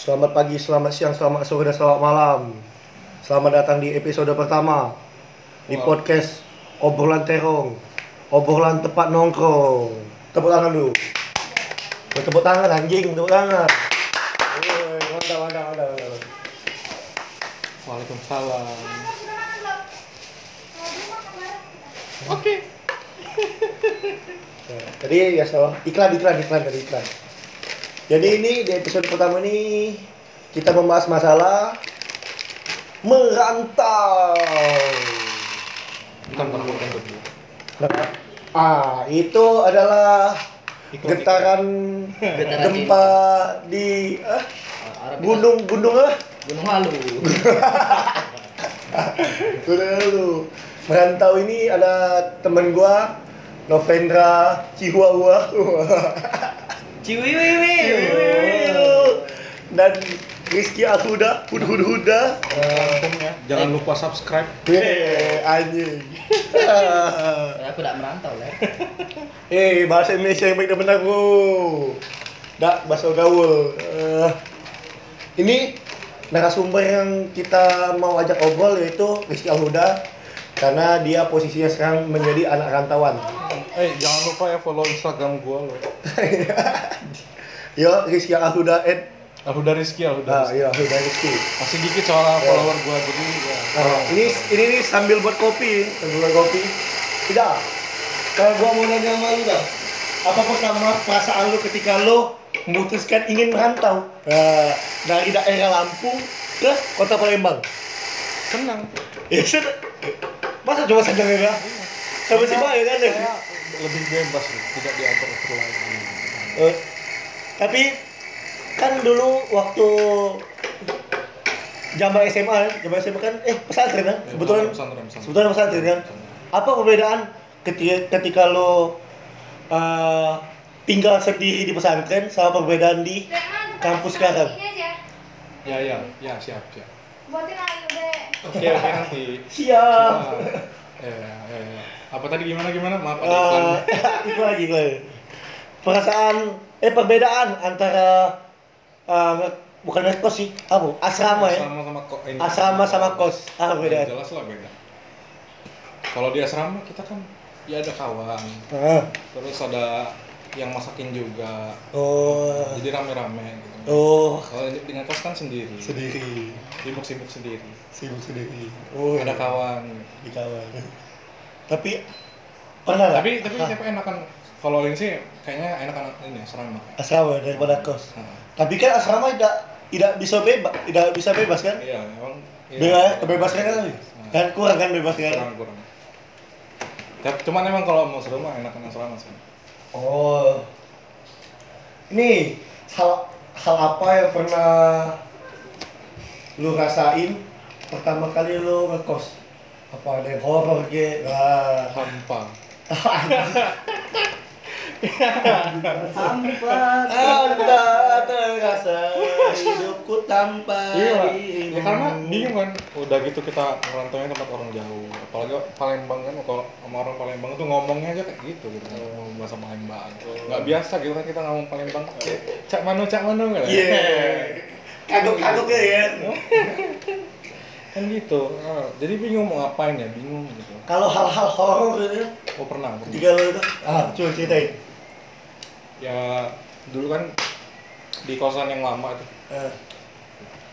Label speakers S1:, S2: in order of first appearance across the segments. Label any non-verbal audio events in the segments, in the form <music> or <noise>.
S1: Selamat pagi, selamat siang, selamat sore, dan selamat malam. Selamat datang di episode pertama di
S2: Wow.
S1: podcast Obrolan Terong, obrolan tempat nongkrong. Tepuk tangan dulu. Tepuk tangan anjing, tepuk tangan. Mantap, mantap, mantap, mantap.
S2: Waalaikumsalam. Oke. <laughs>
S1: Nah, Tadi ya so, iklan, iklan, iklan iklan. Jadi ini di episode pertama ini kita membahas masalah merantau.
S2: Bukan bukan bukan bukan.
S1: Nah, ah, itu adalah <laughs> getaran gempa di ah,
S3: Arab
S1: gunung gunung apa?
S3: Gunung Malu. <laughs>
S1: Gunung Lalu. Merantau ini ada temen gua Novendra Chihuahua <laughs>
S3: Ciwiwiwi.
S1: dan Rizky Ahuda Hud Hud Huda
S2: ya. Jangan lupa subscribe.
S1: Yeay, anjing
S3: Aku tidak merantau lah. <laughs>
S1: Eh, bahasa Indonesia yang baik dan benar, bro. Dak, bahasa gaul. Eh, ini narasumber yang kita mau ajak obrol yaitu Rizky Alhuda karena dia posisinya sekarang menjadi anak rantauan.
S2: Eh jangan lupa ya follow Instagram gua loh.
S1: Yo, Rizky Alhuda at
S2: Aku dari Rizky, aku
S1: ah, iya, Alhuda Rizky.
S2: Masih dikit soal follower gua jadi ya.
S1: Nah, ini ini nih sambil buat kopi, sambil buat kopi. Tidak. Kalau gua mau nanya sama lu dah, apa pertama perasaan lu ketika lu memutuskan ingin merantau nah, dari daerah Lampung ke kota Palembang?
S2: Senang.
S1: Ya masa cuma senang ya? Sama si Bayu kan ya?
S2: Saya lebih bebas tidak diatur atur lagi.
S1: Eh, tapi kan dulu waktu zaman SMA, zaman SMA kan, eh pesantren kan?
S2: Ya,
S1: Kebetulan
S2: pesantren, pesantren.
S1: Sebetulnya pesantren kan? Apa perbedaan ketika, ketika lo uh, tinggal sendiri di pesantren sama perbedaan di kampus sekarang?
S2: Ya ya ya siap siap.
S4: Buatin ayo deh.
S2: Oke oke nanti.
S1: Siap.
S2: Ya, ya, ya. Apa tadi gimana gimana? Maaf ada
S1: Uh,
S2: iklan. <laughs>
S1: itu lagi gue. Perasaan eh perbedaan antara uh, bukan ngekos sih, apa? Asrama ya.
S2: Asrama sama ini.
S1: Asrama sama kos. Ah,
S2: Ya,
S1: perbedaan.
S2: jelas lah beda. Kalau di asrama kita kan ya ada kawan,
S1: Ah.
S2: terus ada yang masakin juga,
S1: Oh.
S2: jadi rame-rame gitu.
S1: Oh,
S2: Kalau di ngekos kan sendiri,
S1: sendiri.
S2: sibuk-sibuk sendiri.
S1: Sibuk sendiri. Oh,
S2: Ada kawan.
S1: di kawan. Tapi pernah?
S2: Tapi tapi
S1: Ah,
S2: tapi enakan kalau ini sih kayaknya enakan ini asrama.
S1: asrama daripada kos.
S2: Nah,
S1: Tapi kan asrama tidak tidak bisa bebas, tidak bisa bebas kan?
S2: iya, emang iya.
S1: Bebas, kebebasan kan?
S2: Nah,
S1: Kan kurang kan bebas kan?
S2: kurang kurang. Tapi cuman emang kalau mau seru mah enakan asrama sih.
S1: Oh. Ini hal hal apa yang pernah lu rasain pertama kali lu ngekos? Apa ada yang horor ke? Nah.
S2: Hampa. <laughs> <laughs>
S3: Sampai.
S1: Anda terasa hidupku tanpa
S2: Iya, ya karena bingung kan. Udah gitu kita merantaunya tempat orang jauh. Apalagi Palembang kan kalau sama orang Palembang tuh ngomongnya aja kayak gitu gitu. Ngomong bahasa Palembang. Nggak biasa gitu kan kita ngomong Palembang. Cak mano cak mano kan.
S1: Iya. Kagok-kagok ya ya. <laughs>
S2: Kan gitu. Ah, jadi bingung mau ngapain ya, bingung gitu.
S1: Kalau hal-hal horor gitu,
S2: Oh pernah, pernah.
S1: ketika lu itu, ah, coba ceritain.
S2: Ya dulu kan di kosan yang lama itu.
S1: Eh.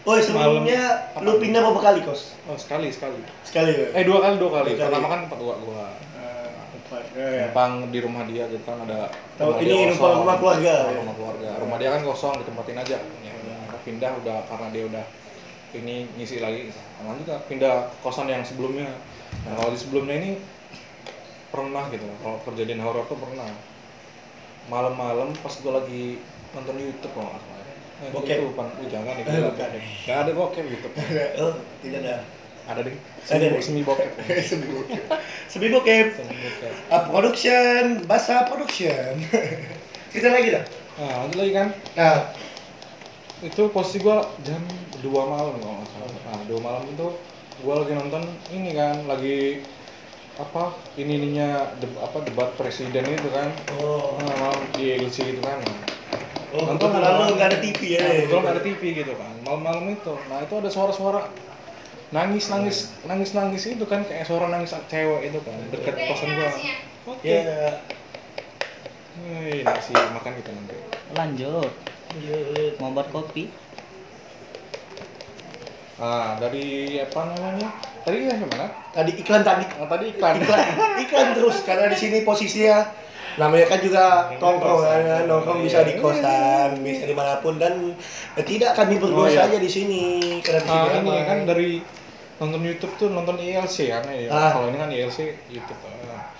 S1: Oh, sebelumnya
S2: Malam.
S1: lu pindah berapa kali kos?
S2: Oh sekali sekali.
S1: Sekali ya?
S2: Eh dua kali dua kali.
S1: Dua kali.
S2: Pertama kan tempat gua gua
S1: Eh, empat. Ya, ya.
S2: numpang di rumah dia gitu kan ada rumah
S1: ini numpang rumah keluarga.
S2: Oh, rumah keluarga rumah dia kan kosong ditempatin aja ya udah pindah udah karena dia udah ini ngisi lagi lanjut kita pindah kosan yang sebelumnya nah kalau di sebelumnya ini pernah gitu kalau kejadian horor tuh pernah malam-malam pas gua lagi nonton YouTube kalau nggak salah Eh,
S1: Bokep.
S2: itu pan, uh, jangan nih,
S1: Eh,
S2: gila.
S1: bukan.
S2: Nggak ada bokep gitu. <laughs>
S1: Oh, tidak ada.
S2: Ada deh.
S1: Ada
S2: Semi,
S1: deh. <laughs>
S2: semi bokep.
S1: Semi bokep. Semi bokep.
S2: Bokep.
S1: Ah, production, bahasa production. <laughs> Kita lagi dah.
S2: Nah, lanjut lagi kan.
S1: Nah,
S2: itu posisi gua jam 2 malam kalau nggak salah nah 2 malam itu gua lagi nonton ini kan lagi apa ini ininya deb- apa debat presiden itu kan?
S1: Oh,
S2: nah, malam di LC gitu kan.
S1: Oh,
S2: nonton
S1: lu nggak ada TV ya?
S2: Nah, kebetulan nggak ada TV gitu kan malam-malam itu. Nah itu ada suara-suara nangis nangis nangis nangis itu kan kayak suara nangis cewek itu kan deket kosan gua. oke.
S1: Ya.
S2: Hei, nasi makan kita nanti.
S3: Lanjut. Mau buat kopi?
S2: ah dari apa namanya tadi ya gimana
S1: Tadi iklan tadi.
S2: oh, tadi iklan
S1: Iklan, iklan terus karena di sini posisinya namanya kan juga nongkrong kan, nongkrong bisa di kosan, bisa di mana pun dan eh, tidak kami berdua
S2: Oh, iya.
S1: saja di sini karena di sini
S2: Ah, ini kan dari nonton YouTube tuh nonton ILC kan ya.
S1: Ah.
S2: Kalau ini kan ILC YouTube. Ah.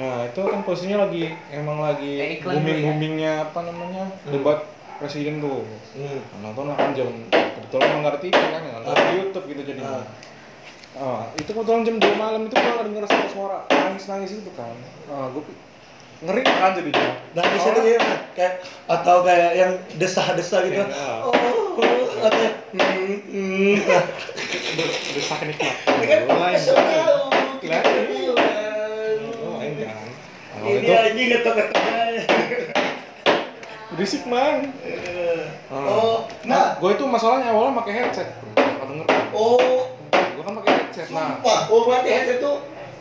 S2: Nah, itu kan posisinya lagi emang lagi
S3: Eh, iklan dulu ya.
S2: apa namanya? debat presiden tuh.
S1: Hmm.
S2: Nah, nonton kan jam kebetulan TV kan ya, nonton
S1: Ah.
S2: YouTube gitu jadinya.
S1: Ah.
S2: Ah, itu kebetulan jam 2 malam itu gua lagi ngerasa suara nangis-nangis itu kan. Ah, gua pi- ngeri kan jadinya.
S1: Nah di sini ya, kayak atau kayak yang desah-desah gitu.
S2: Iya.
S1: Oh, oh, atau yang, hmm, hmm.
S2: desak nikmat.
S1: Tahu kan.
S2: Oh,
S1: Ini
S2: itu
S1: anjing ketok-ketoknya.
S2: berisik man.
S1: Oh, nah,
S2: gue itu masalahnya awalnya pakai headset. Nggak denger.
S1: oh,
S2: Gue kan pakai headset. Nah,
S1: sumpah. Oh, berarti headset tuh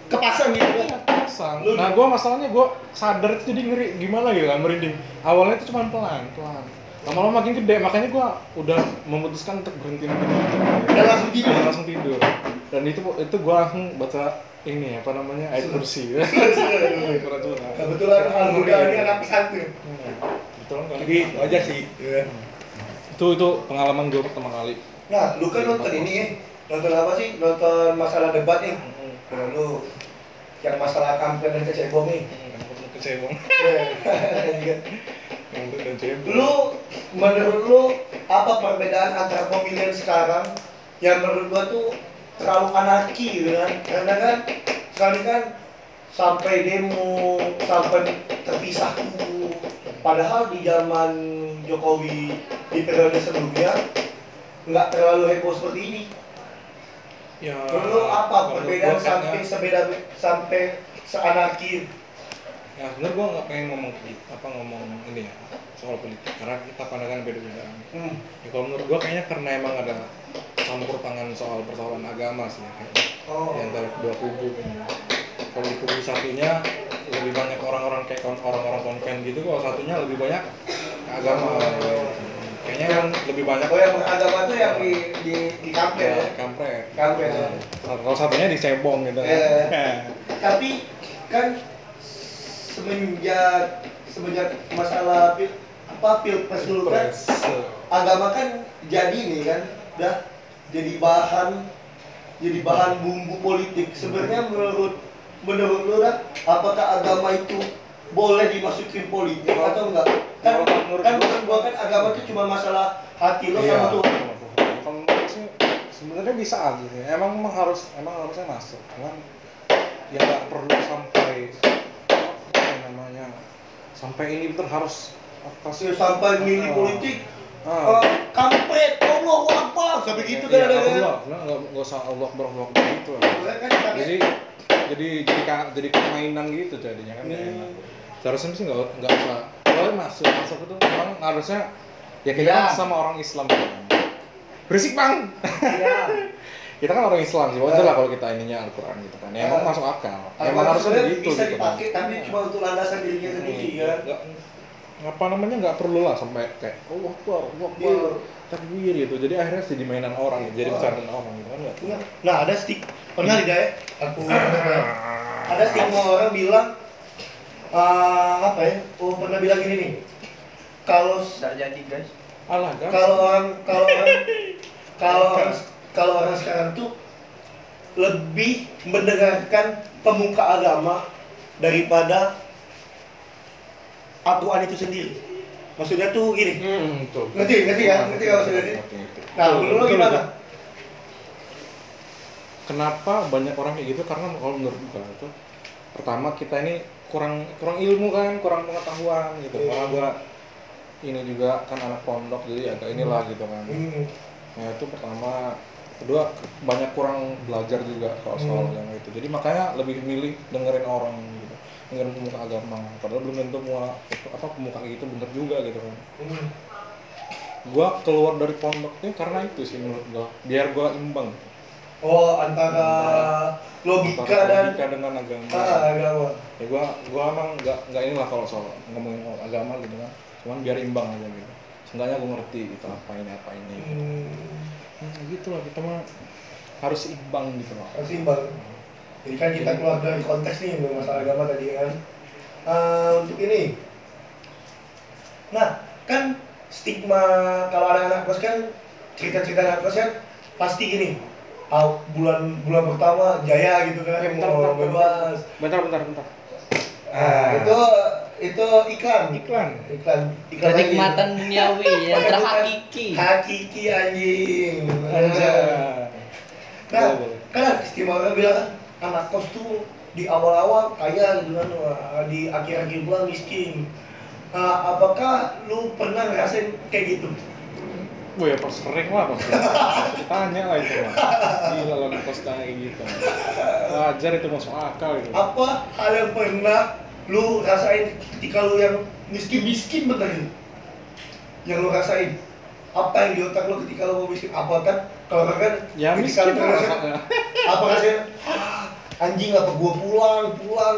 S1: kepasang gitu kan?
S2: pasang.
S1: Lu-
S2: Nah, gue masalahnya gue sadar itu jadi ngeri gimana gitu kan merinding. Awalnya itu cuma pelan, pelan. Lama-lama makin gede, makanya gue udah memutuskan untuk berhenti nonton.
S1: Dan langsung tidur?
S2: Dan langsung tidur. Dan itu itu gue langsung baca ini apa namanya ayat kursi. Kebetulan.
S1: Kebetulan Al-Huda ini anak pesantren.
S2: Betul kan?
S1: Jadi aja sih. ya.
S2: Itu itu pengalaman gue pertama kali.
S1: Nah, lu kan nonton ini ya? Nonton apa sih? Nonton masalah debat nih. Nah, lu yang masalah kampanye dan kecebong nih.
S2: Kenapa lu kecebong?
S1: Ya.
S2: Ngangkut dan cebong.
S1: lu menurut lu apa perbedaan antara pemilihan sekarang yang menurut gua tuh terlalu anarki gitu kan karena kan sekali kan sampai demo sampai terpisah tuh padahal di zaman Jokowi di periode sebelumnya nggak terlalu heboh seperti ini
S2: Ya,
S1: menurut lu apa perbedaan sampai
S2: kayaknya-
S1: sebeda sampai seanarki
S2: ya sebenarnya gua nggak pengen ngomong apa ngomong ini ya soal politik karena kita pandangan beda-beda.
S1: hmm.
S2: Ya, kalau menurut gua kayaknya karena emang ada campur tangan soal persoalan agama sih ya, kayak
S1: oh
S2: di antara kedua kubu ini. Kalau di kubu satunya lebih banyak orang-orang kayak orang-orang konven gitu, kalau satunya lebih banyak agama. Kayaknya yang lebih banyak
S1: oh yang beragama tuh yang di di di kampanye
S2: ya,
S1: ya
S2: kampret.
S1: Kampret, ya.
S2: Nah, Kalau satunya dicebong gitu kan.
S1: Eh. tapi kan semenjak semenjak masalah pil, apa pilpres dulu kan agama kan jadi nih kan udah jadi bahan jadi bahan bumbu politik sebenarnya menurut menurut lu dah apakah agama itu boleh dimasukin politik atau enggak kan kan maksud gua kan agama itu cuma masalah hati lo
S2: Iya.
S1: sama Tuhan
S2: Kalau menurut sih sebenarnya bisa aja sih. Emang emang harus emang harusnya masuk. Cuman ya nggak perlu sampai apa ya namanya sampai ini betul harus apa sih?
S1: Terus sampai milih
S2: Ah.
S1: politik
S2: Ah.
S1: eh, kampret Allah Akbar sampai gitu kan
S2: Iya,
S1: ada kan
S2: lah. Sebenarnya nggak nggak usah Allah Akbar gitu
S1: kan
S2: Jadi jadi jadi jadi permainan gitu jadinya kan
S1: Hmm.
S2: enak. Seharusnya sih nggak nggak usah. Boleh masuk masuk itu memang harusnya ya kita
S3: Iya.
S2: kan sama orang Islam kan. Berisik bang.
S3: Iya. <laughs>
S2: kita kan orang Islam sih, wajar lah kalau kita ininya Al-Quran gitu kan. Ya, emang
S1: Ah.
S2: masuk akal.
S1: Agama
S2: emang harusnya begitu
S1: bisa
S2: gitu
S1: dipakai
S2: kan.
S1: tapi cuma untuk landasan dirinya sendiri kan
S2: apa namanya nggak perlu lah sampai kayak Akbar, Allah
S1: Iya.
S2: Akbar, takbir gitu. Jadi akhirnya jadi mainan orang, gitu. jadi
S1: Oh.
S2: bercandaan orang gitu kan nggak?
S1: Iya. nah ada stik pernah tidak ya aku ada stigma orang bilang eh, apa ya oh pernah bilang gini nih kalau
S3: Tidak jadi guys.
S2: Alah kan?
S1: kalau orang kalau orang <laughs> kalau orang kalau orang sekarang tuh lebih mendengarkan pemuka agama daripada aturan itu sendiri maksudnya tuh gini
S2: Hmm, betul.
S1: Ngerti, ngerti ya? Ngerti ya maksudnya nah menurut lo
S2: betul,
S1: gimana
S2: betul. Kenapa banyak orang kayak gitu? Karena kalau menurut gua itu pertama kita ini kurang kurang ilmu kan, kurang pengetahuan gitu.
S1: Iya.
S2: Karena gua ini juga kan anak pondok jadi agak inilah gitu kan.
S1: Hmm.
S2: Nah itu pertama, kedua banyak kurang belajar juga soal soal
S1: Hmm.
S2: yang itu. Jadi makanya lebih milih dengerin orang gitu. dengan pemuka agama padahal belum tentu semua apa pemuka gitu bener juga gitu kan
S1: Hmm.
S2: gua keluar dari pondok itu karena itu sih menurut gua biar gua imbang
S1: Oh, antara logika
S2: Antara
S1: dan
S2: logika dengan agama
S1: ah, agama.
S2: ya gua gua emang nggak nggak inilah kalau soal ngomongin agama gitu kan cuman biar imbang aja gitu seenggaknya gua ngerti gitu apa ini apa ini
S1: Hmm.
S2: nah, gitu lah kita mah harus imbang gitu loh
S1: Harus imbang. Jadi kan kita keluar dari konteks nih masalah agama tadi kan. Eh, untuk ini, nah kan stigma kalau anak-anak kos kan cerita-cerita anak kos kan pasti gini. Ah, bulan bulan pertama jaya gitu kan,
S2: Eh, bentar, bentar,
S1: bebas.
S2: bentar bentar bentar
S1: Ah, itu itu iklan.
S2: iklan
S1: Iklan. Iklan lagi.
S3: Kenikmatan duniawi <laughs> yang terhakiki.
S1: Hakiki anjing.
S2: Anjay.
S1: Nah, kan istimewa orang bilang kan, anak kos tuh di awal-awal kaya gitu kan, di akhir-akhir bulan miskin. Nah, apakah lu pernah ngerasain kayak gitu?
S2: Gue ya pas sering lah pas ditanya lah itu mah. Gila lo ngekos kayak gitu. Wajar itu masuk akal itu.
S1: Apa hal yang pernah lu rasain ketika lu yang miskin-miskin bener gitu? Yang lu rasain? Apa yang di otak lu ketika lu mau miskin? Apa kan? Kalau kan
S2: Ya
S1: ketika
S2: miskin
S1: lu
S2: lah.
S1: ngerasain- apa rasanya "Ah, anjing apa gua pulang pulang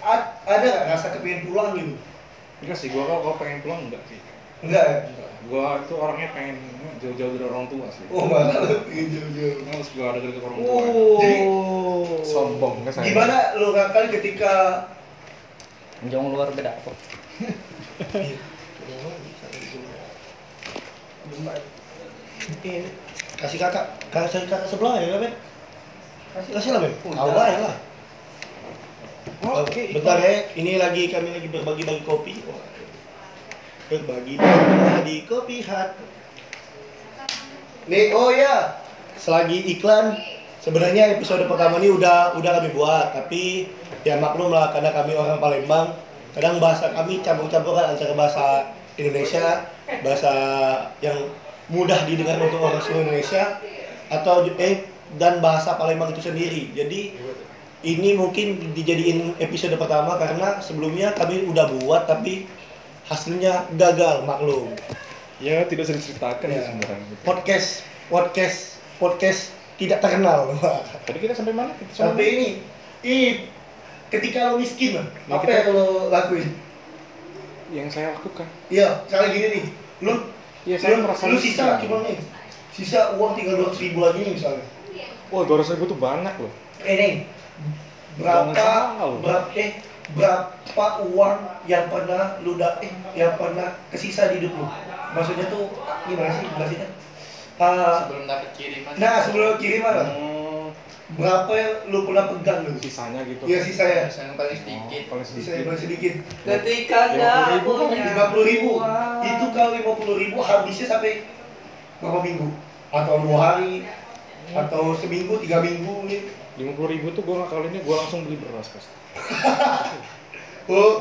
S1: A- ada nggak rasa kepingin pulang gitu
S2: Enggak sih, gua kalau pengen pulang enggak sih.
S1: Enggak ya.
S2: Gua itu orangnya pengen jauh-jauh dari orang tua sih.
S1: oh malah lu pengen jauh-jauh
S2: Males gua ada dari orang tua.
S3: Oh.
S1: Jadi-
S2: Sombong kan saya.
S1: gimana lu ngakal ketika
S3: Jauh luar beda kok.
S1: kasih kakak kasih kakak sebelah ya Ben kasih kasih lah Ben kau bayar lah
S2: Oke,
S1: bentar ya ini lagi kami lagi berbagi-bagi kopi berbagi-bagi kopi hat nih oh ya selagi iklan sebenarnya episode pertama ini udah udah kami buat. Tapi ya maklum lah karena kami orang Palembang kadang bahasa kami campur-campuran antara bahasa Indonesia bahasa yang mudah didengar untuk orang seluruh Indonesia atau eh dan bahasa Palembang itu sendiri. Jadi ini mungkin dijadiin episode pertama karena sebelumnya kami udah buat tapi hasilnya gagal maklum
S2: Ya tidak bisa diceritakan
S1: Ya.
S2: ya. sebenarnya. gitu.
S1: podcast podcast podcast tidak terkenal <laughs>
S2: Tadi kita sampai mana? Kita
S1: sampai ini ini ketika lo miskin lah
S2: Ya,
S1: apa
S2: kita-
S1: yang lo lakuin
S2: yang saya lakukan.
S1: iya misalnya gini nih lu
S2: Iya, saya merasa miskin.
S1: sisa gimana nih sisa uang tinggal dua ribu lagi nih misalnya
S2: Wah, dua ribu tuh banyak loh.
S1: eh berapa
S2: lo.
S1: berapa eh berapa uang yang pernah lu da eh yang pernah kesisa di hidup lu? Maksudnya tuh gimana sih jelasinnya? Ah,
S3: Sebelum dapat kiriman.
S1: nah sebelum kiriman. Lah
S2: Hmm,
S1: berapa yang lu pernah pegang lu?
S2: Sisanya gitu.
S1: iya sisa ya
S3: yang paling sedikit.
S2: Oh, paling
S1: sisa
S2: sedikit.
S1: yang paling sedikit.
S3: Ketika
S2: 50.000
S3: nggak punya
S1: lima puluh ribu. itu kalau lima puluh ribu habisnya sampai berapa minggu? Atau dua hari? Atau seminggu tiga minggu nih
S2: lima puluh ribu tuh gue ngakalinnya gue langsung beli beras pas. <laughs>
S1: oh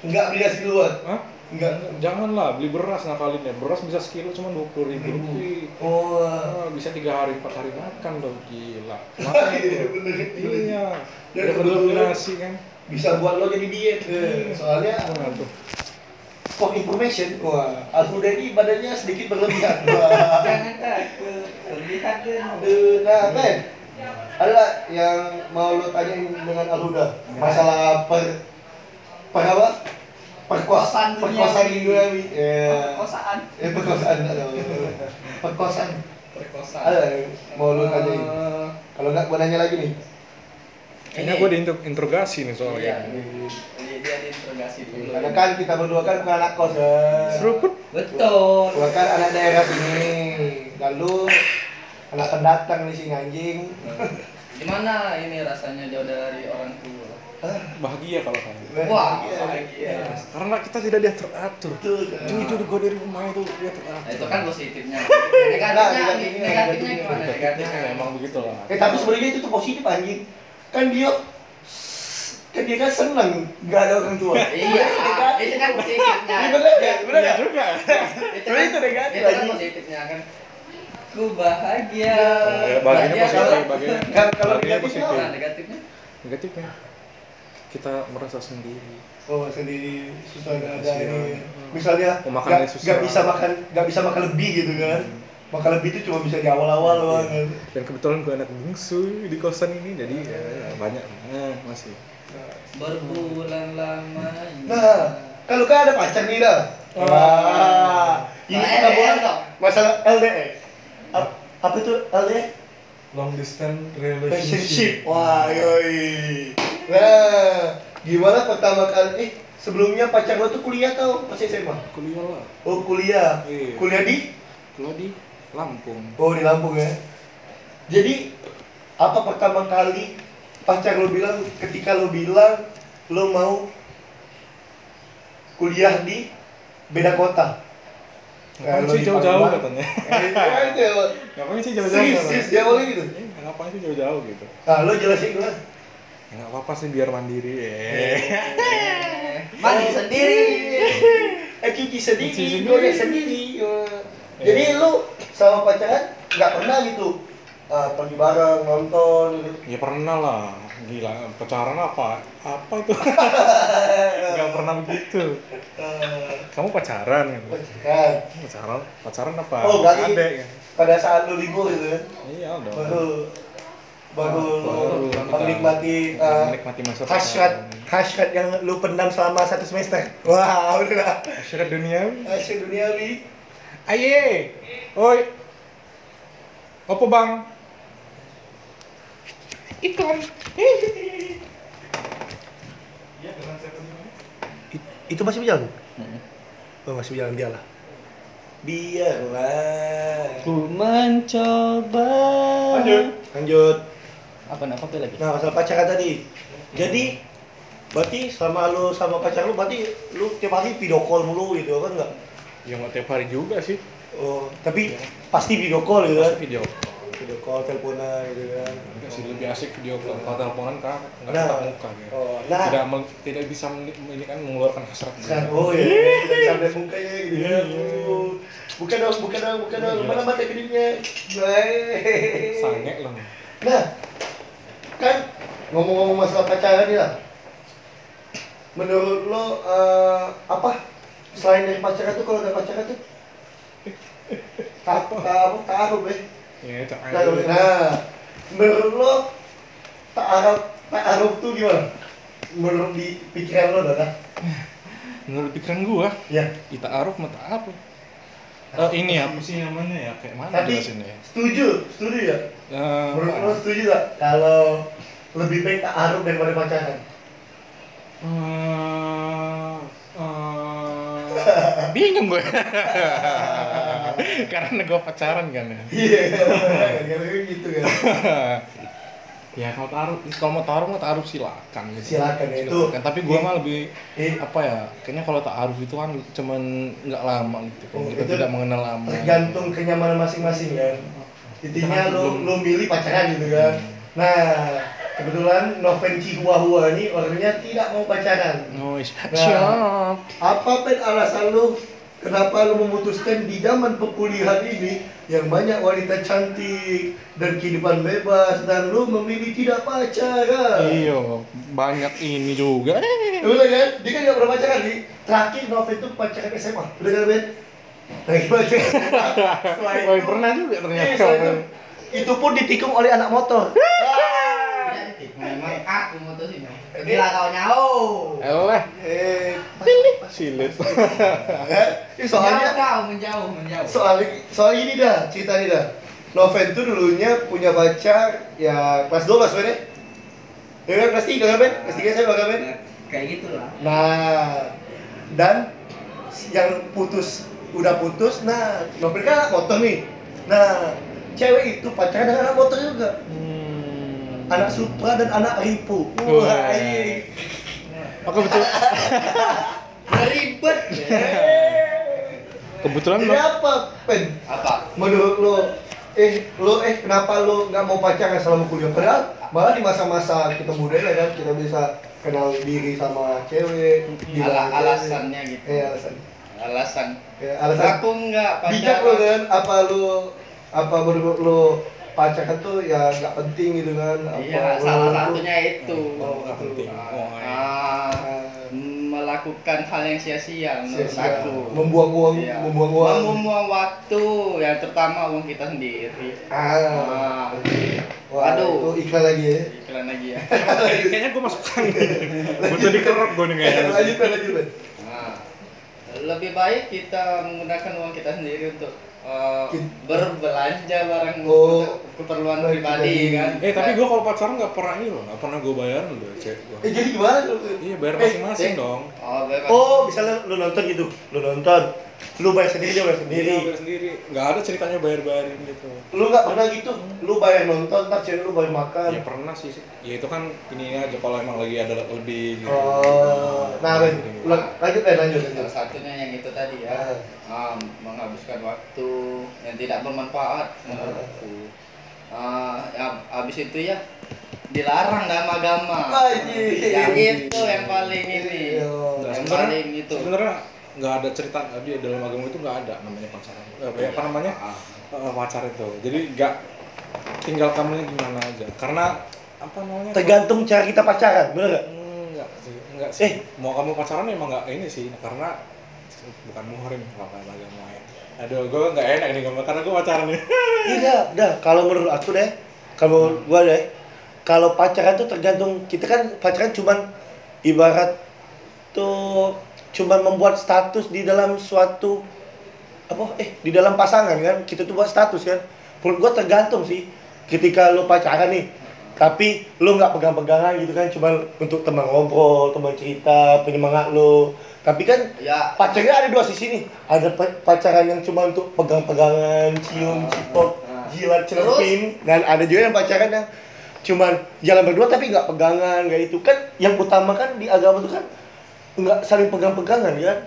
S1: nggak beli nasi duluan
S2: Hah?
S1: nggak
S2: Janganlah beli beras ngakalinnya. Beras bisa sekilo cuma dua puluh ribu rupiah.
S1: oh
S2: Ah, bisa tiga hari empat hari makan dong gila. <laughs>
S1: iya bener
S2: Iya.
S1: Dan
S2: Udah beli
S1: kebetulan-
S2: nasi kan.
S1: bisa buat lo jadi diet Eh, soalnya
S2: Nah, tuh.
S1: for information wah Alhuda ini badannya sedikit berlebihan wah <laughs>
S3: Jangan takut.
S1: Aduh, nah Ben ada yang mau lo tanyain dengan Alhuda masalah per per apa perkosaan
S3: Perkosaan
S1: perkosaan
S3: duniawi.
S1: ya
S3: Kosaan.
S1: eh perkosaan ada perkosaan
S3: Perkosaan.
S1: ada yang mau lo tanyain
S2: Eh,
S1: kalau nggak gua nanya lagi nih
S2: Kayaknya gue diinterogasi nih soalnya.
S3: Iya. Jadi dia diinterogasi dulu.
S1: karena kan kita berdua kan bukan anak kos ya
S2: Seruput.
S3: Betul.
S1: gua kan anak daerah sini lalu anak pendatang di sini anjing
S3: Gimana ini rasanya jauh dari orang tua?
S2: Bahagia kalau saya.
S3: Wah,
S1: Iya.
S3: bahagia.
S2: Karena kita tidak diatur atur.
S1: betul kan
S2: Jujur gue dari rumah itu diatur
S3: Nah,
S2: atur.
S3: itu kan positifnya. <laughs>
S1: Nah,
S3: Negatifnya,
S1: negatifnya,
S3: negatifnya
S1: negatifnya.
S3: gimana?
S2: Negatifnya
S3: Negatifnya
S2: emang begitu lah.
S1: Eh tapi sebenarnya itu tuh positif anjing. Kan dia kan dia kan seneng nggak ada orang tua. <laughs>
S3: Iya, itu kan positifnya.
S1: Ini bener ya? Bener ya?
S2: juga.
S3: Itu kan,
S1: itu negatif,
S3: itu kan positifnya kan. Ku bahagia.
S2: Ya, bahagianya
S3: Bahagia
S2: positif,
S3: kalau-
S2: bahagianya.
S1: Kan kalau negatifnya
S2: positif.
S3: Nah, negatifnya.
S2: Negatifnya. kita merasa sendiri
S1: Oh sendiri susah nggak ada ini. Misalnya
S2: Mau makan
S1: nggak nggak bisa makan nggak bisa makan lebih gitu kan. Makan lebih itu cuma bisa di awal-awal doang kan.
S2: dan kebetulan gue anak bungsu di kosan ini jadi ya, ya, banyak eh, masih
S3: Berbulan lamanya.
S1: Nah, kalau kan ada pacar nih dah. Wah, ini
S3: Nah,
S1: kita buat
S3: dong.
S1: masalah LDR. Ap- Apa itu LDR?
S2: long distance
S1: Relationship. Wah, yoi. Nah, gimana pertama kali? Eh, sebelumnya pacar lo tuh kuliah tau? Masih SMA?
S2: kuliah lah
S1: Oh, kuliah.
S2: Iya.
S1: Kuliah di?
S2: kalau di Lampung
S1: Oh, di Lampung ya. Jadi, apa pertama kali pacar lo bilang ketika lo bilang lo mau kuliah di beda kota? <laughs>
S2: ngapain sih jauh-jauh katanya
S1: Eh,
S2: ngapain sih jauh-jauh katanya?
S1: serius, dia awalnya gitu?
S2: Eh, ngapain sih jauh-jauh gitu
S1: Nah, lo jelasin dulu. lah.
S2: ya nggak apa-apa sih biar mandiri eh <laughs>
S3: Mandi sendiri.
S1: Eh, cuci sendiri,
S2: Cuci sendiri.
S1: sendiri. Eh, Jadi lu sama pacaran nggak pernah gitu ah, pergi bareng nonton gitu.
S2: ya pernah lah gila pacaran apa? Apa itu? <laughs> Nggak pernah begitu.
S1: Eh,
S2: kamu pacaran kan?
S1: Pacaran.
S2: pacaran pacaran apa?
S1: Oh, berarti-
S2: Adek, kan?
S1: Pada saat lu libur gitu kan,
S2: iya dong
S1: baru baru,
S2: Baru
S1: lu menikmati uh,
S2: menikmati masa
S1: hasrat hasrat yang lu pendam selama satu semester. Wah, udah.
S2: Masyarakat dunia
S1: hasrat duniawi.
S2: aye. Oi. Apa bang iklan
S1: Itu masih berjalan? Oh, masih berjalan biarlah. Biarlah.
S3: Ku mencoba.
S1: Lanjut.
S3: Apa nak apa lagi?
S1: Nah, masalah pacaran tadi. Jadi, berarti sama lu sama pacar lu berarti lu tiap hari video call mulu gitu kan enggak?
S2: ya nggak tiap hari juga sih
S1: Oh, tapi pasti video call gitu kan?
S2: Pasti video
S1: Video call, teleponan gitu kan.
S2: enggak sih lebih asik video call kalau teleponan kan nggak
S1: Nah.
S2: tatap muka gitu
S1: Oh, nah.
S2: tidak mel- tidak bisa ini kan mengeluarkan hasrat
S1: Kan, oh iya, kita bisa lihat mukanya gitu ya. Oh. Bukan dong, bukan dong, bukan dong.
S2: Iya.
S1: Mana mata? Baik.
S2: sange lah
S1: Nah, kan ngomong-ngomong masalah pacaran lah. Menurut lo eh, apa selain dari pacaran tuh kalau ada pacaran tuh tak apa taruh deh.
S2: Ya itu
S1: Nah, menurut lo taruh taruh tuh gimana? Menurut di pikiran lo dah?
S2: menurut pikiran gua
S1: Ya.
S2: kita aruf mata aruf Eh, ini apa sih namanya ya kayak mana
S1: Tapi
S2: ya
S1: setuju, setuju ya.
S2: Eh,
S1: Menurut lo setuju gak kalau lebih baik taruh daripada pacaran?
S2: eh, eh, bingung gue <laughs> <laughs> karena gue pacaran kan ya.
S1: Iya, gara-gara gitu kan. <laughs>
S2: ya kalau taruh kalau mau taruh mau taruh silakan. Gitu.
S1: Silakan, ya, itu-
S2: Silakan. tapi gua mah lebih
S1: Eh,
S2: apa ya kayaknya kalau taruh itu kan cuman nggak lama gitu kan.
S1: Oh,
S2: kita tidak mengenal lama.
S1: tergantung kenyamanan masing-masing kan. Intinya
S2: Itu kan
S1: lo lo milih pacaran gitu kan. Nah kebetulan Noven Chihuahua ini orangnya tidak mau pacaran.
S2: Oh
S1: Nah.
S2: siap.
S1: apa pun alasan lo kenapa lo memutuskan di zaman perkuliahan ini yang banyak wanita cantik dan kehidupan bebas dan lo memilih tidak pacaran
S2: iya banyak ini juga eh.
S1: Udah kan? Dia kan gak pernah pacaran nih. Terakhir Noven tuh pacaran SMA. Udah kan Ben? Terakhir pacaran <laughs> itu-
S2: pernah juga ternyata
S1: itu, itu pun ditikung oleh anak motor. <laughs>
S3: Memang aku motor sih. Bila kau nyau.
S1: Eh,
S2: silit. <laughs>
S1: ini soalnya
S3: kau menjauh menjauh.
S1: soal soal ini dah cerita ini dah. Noven tuh dulunya punya pacar ya kelas 12 Ben ya? Kan kelas 3 kan Ben? Kelas 3 saya Ben?
S3: Kayak gitulah.
S1: Nah, dan yang putus udah putus, nah Novel kan anak motor nih. Nah, cewek itu pacaran dengan anak motor juga.
S2: Hmm.
S1: Anak Supra dan anak Ripu.
S2: Wah.
S1: Iya.
S2: Oke betul. <laughs>
S3: Ribet.
S2: Kebetulan
S1: Jadi apa, Pen?
S3: Apa?
S1: Menurut lo, eh lo eh kenapa lo nggak mau pacaran selama kuliah? Padahal malah di masa-masa kita muda ya kan kita bisa kenal diri sama cewek.
S3: Ala
S1: cewek.
S3: alasannya gitu.
S1: Eh alasan.
S3: Alasan.
S1: Eh, alasan.
S3: Aku enggak
S1: bijak lo
S3: pacaran.
S1: kan apa lo apa menurut lo
S4: pacaran tuh ya nggak penting gitu kan
S3: Iya,
S4: Apa-
S3: salah satunya itu.
S2: Oh, nggak penting. Oh.
S3: Ah,
S4: ah,
S3: melakukan hal yang sia-sia menurut aku.
S4: membuang uang
S3: Iya.
S4: membuang uang
S3: Membuang waktu, yang terutama uang kita sendiri.
S4: ah
S3: Ah,
S4: Wah,
S3: Aduh.
S4: itu iklan lagi ya
S3: iklan lagi ya. <laughs>
S2: Kayaknya gue masukkan. Butuh dikerok gue nih kayaknya.
S4: lanjut lanjut lanjut
S3: Nah, lebih baik kita menggunakan uang kita sendiri untuk eh, berbelanja barang
S4: Oh,
S3: untuk keperluan
S4: baik,
S3: pribadi
S4: baik.
S3: kan.
S2: Eh tapi gue kalau pacaran nggak pernah ini loh, nggak pernah gue bayarin loh cewek gue.
S4: eh jadi gimana tuh
S2: Iya bayar masing-masing
S3: eh.
S2: dong.
S3: Oh, bebas.
S1: Oh, misalnya lu nonton gitu, lu nonton, lu bayar sendiri dia bayar sendiri.
S2: Iya, bayar sendiri. Nggak ada ceritanya bayar-bayarin gitu.
S1: Lu nggak pernah gitu, lu bayar nonton, ntar cewek lu bayar makan.
S2: Ya pernah sih. Ya itu kan ini aja kalau emang lagi ada lebih gitu.
S4: oh nah Ben, ulang lanjut lanjut lanjut
S3: Salah satunya yang itu tadi ya. Ah, menghabiskan waktu yang tidak bermanfaat menurutku. Ah, ya, habis itu ya dilarang dalam agama. Yang itu yang paling ini.
S4: Iya.
S2: Nah,
S3: Yang paling itu.
S2: sebenarnya nggak ada cerita di dalam agama itu nggak ada namanya pacaran. Eh, apa, apa namanya
S3: Ah,
S2: Eh, pacar itu. Jadi nggak tinggal kamunya gimana aja. Karena apa namanya?
S1: Tergantung cara kita pacaran, bener gak?
S2: Enggak sih, enggak sih.
S1: Eh.
S2: mau kamu pacaran emang enggak ini sih, karena bukan muhrim kalau kata agama ya. Aduh, gue nggak enak nih ngomong karena gue pacaran nih. <laughs>
S1: Iya, dah. Kalau menurut aku deh, kalau gua deh, kalau pacaran tuh tergantung kita kan pacaran cuman ibarat tuh cuman membuat status di dalam suatu apa eh di dalam pasangan kan kita tuh buat status kan. Menurut gua tergantung sih ketika lu pacaran nih tapi lu nggak pegang-pegangan gitu kan cuma untuk teman ngobrol teman cerita penyemangat lu. Tapi kan
S3: Ya,
S1: pacarnya ada dua sisi nih ada pa- pacaran yang cuma untuk pegang-pegangan cium cipok
S3: Ah.
S1: jilat celupin dan ada juga yang pacaran yang cuman jalan berdua tapi nggak pegangan nggak itu. Kan yang utama kan di agama itu kan nggak saling pegang-pegangan
S3: ya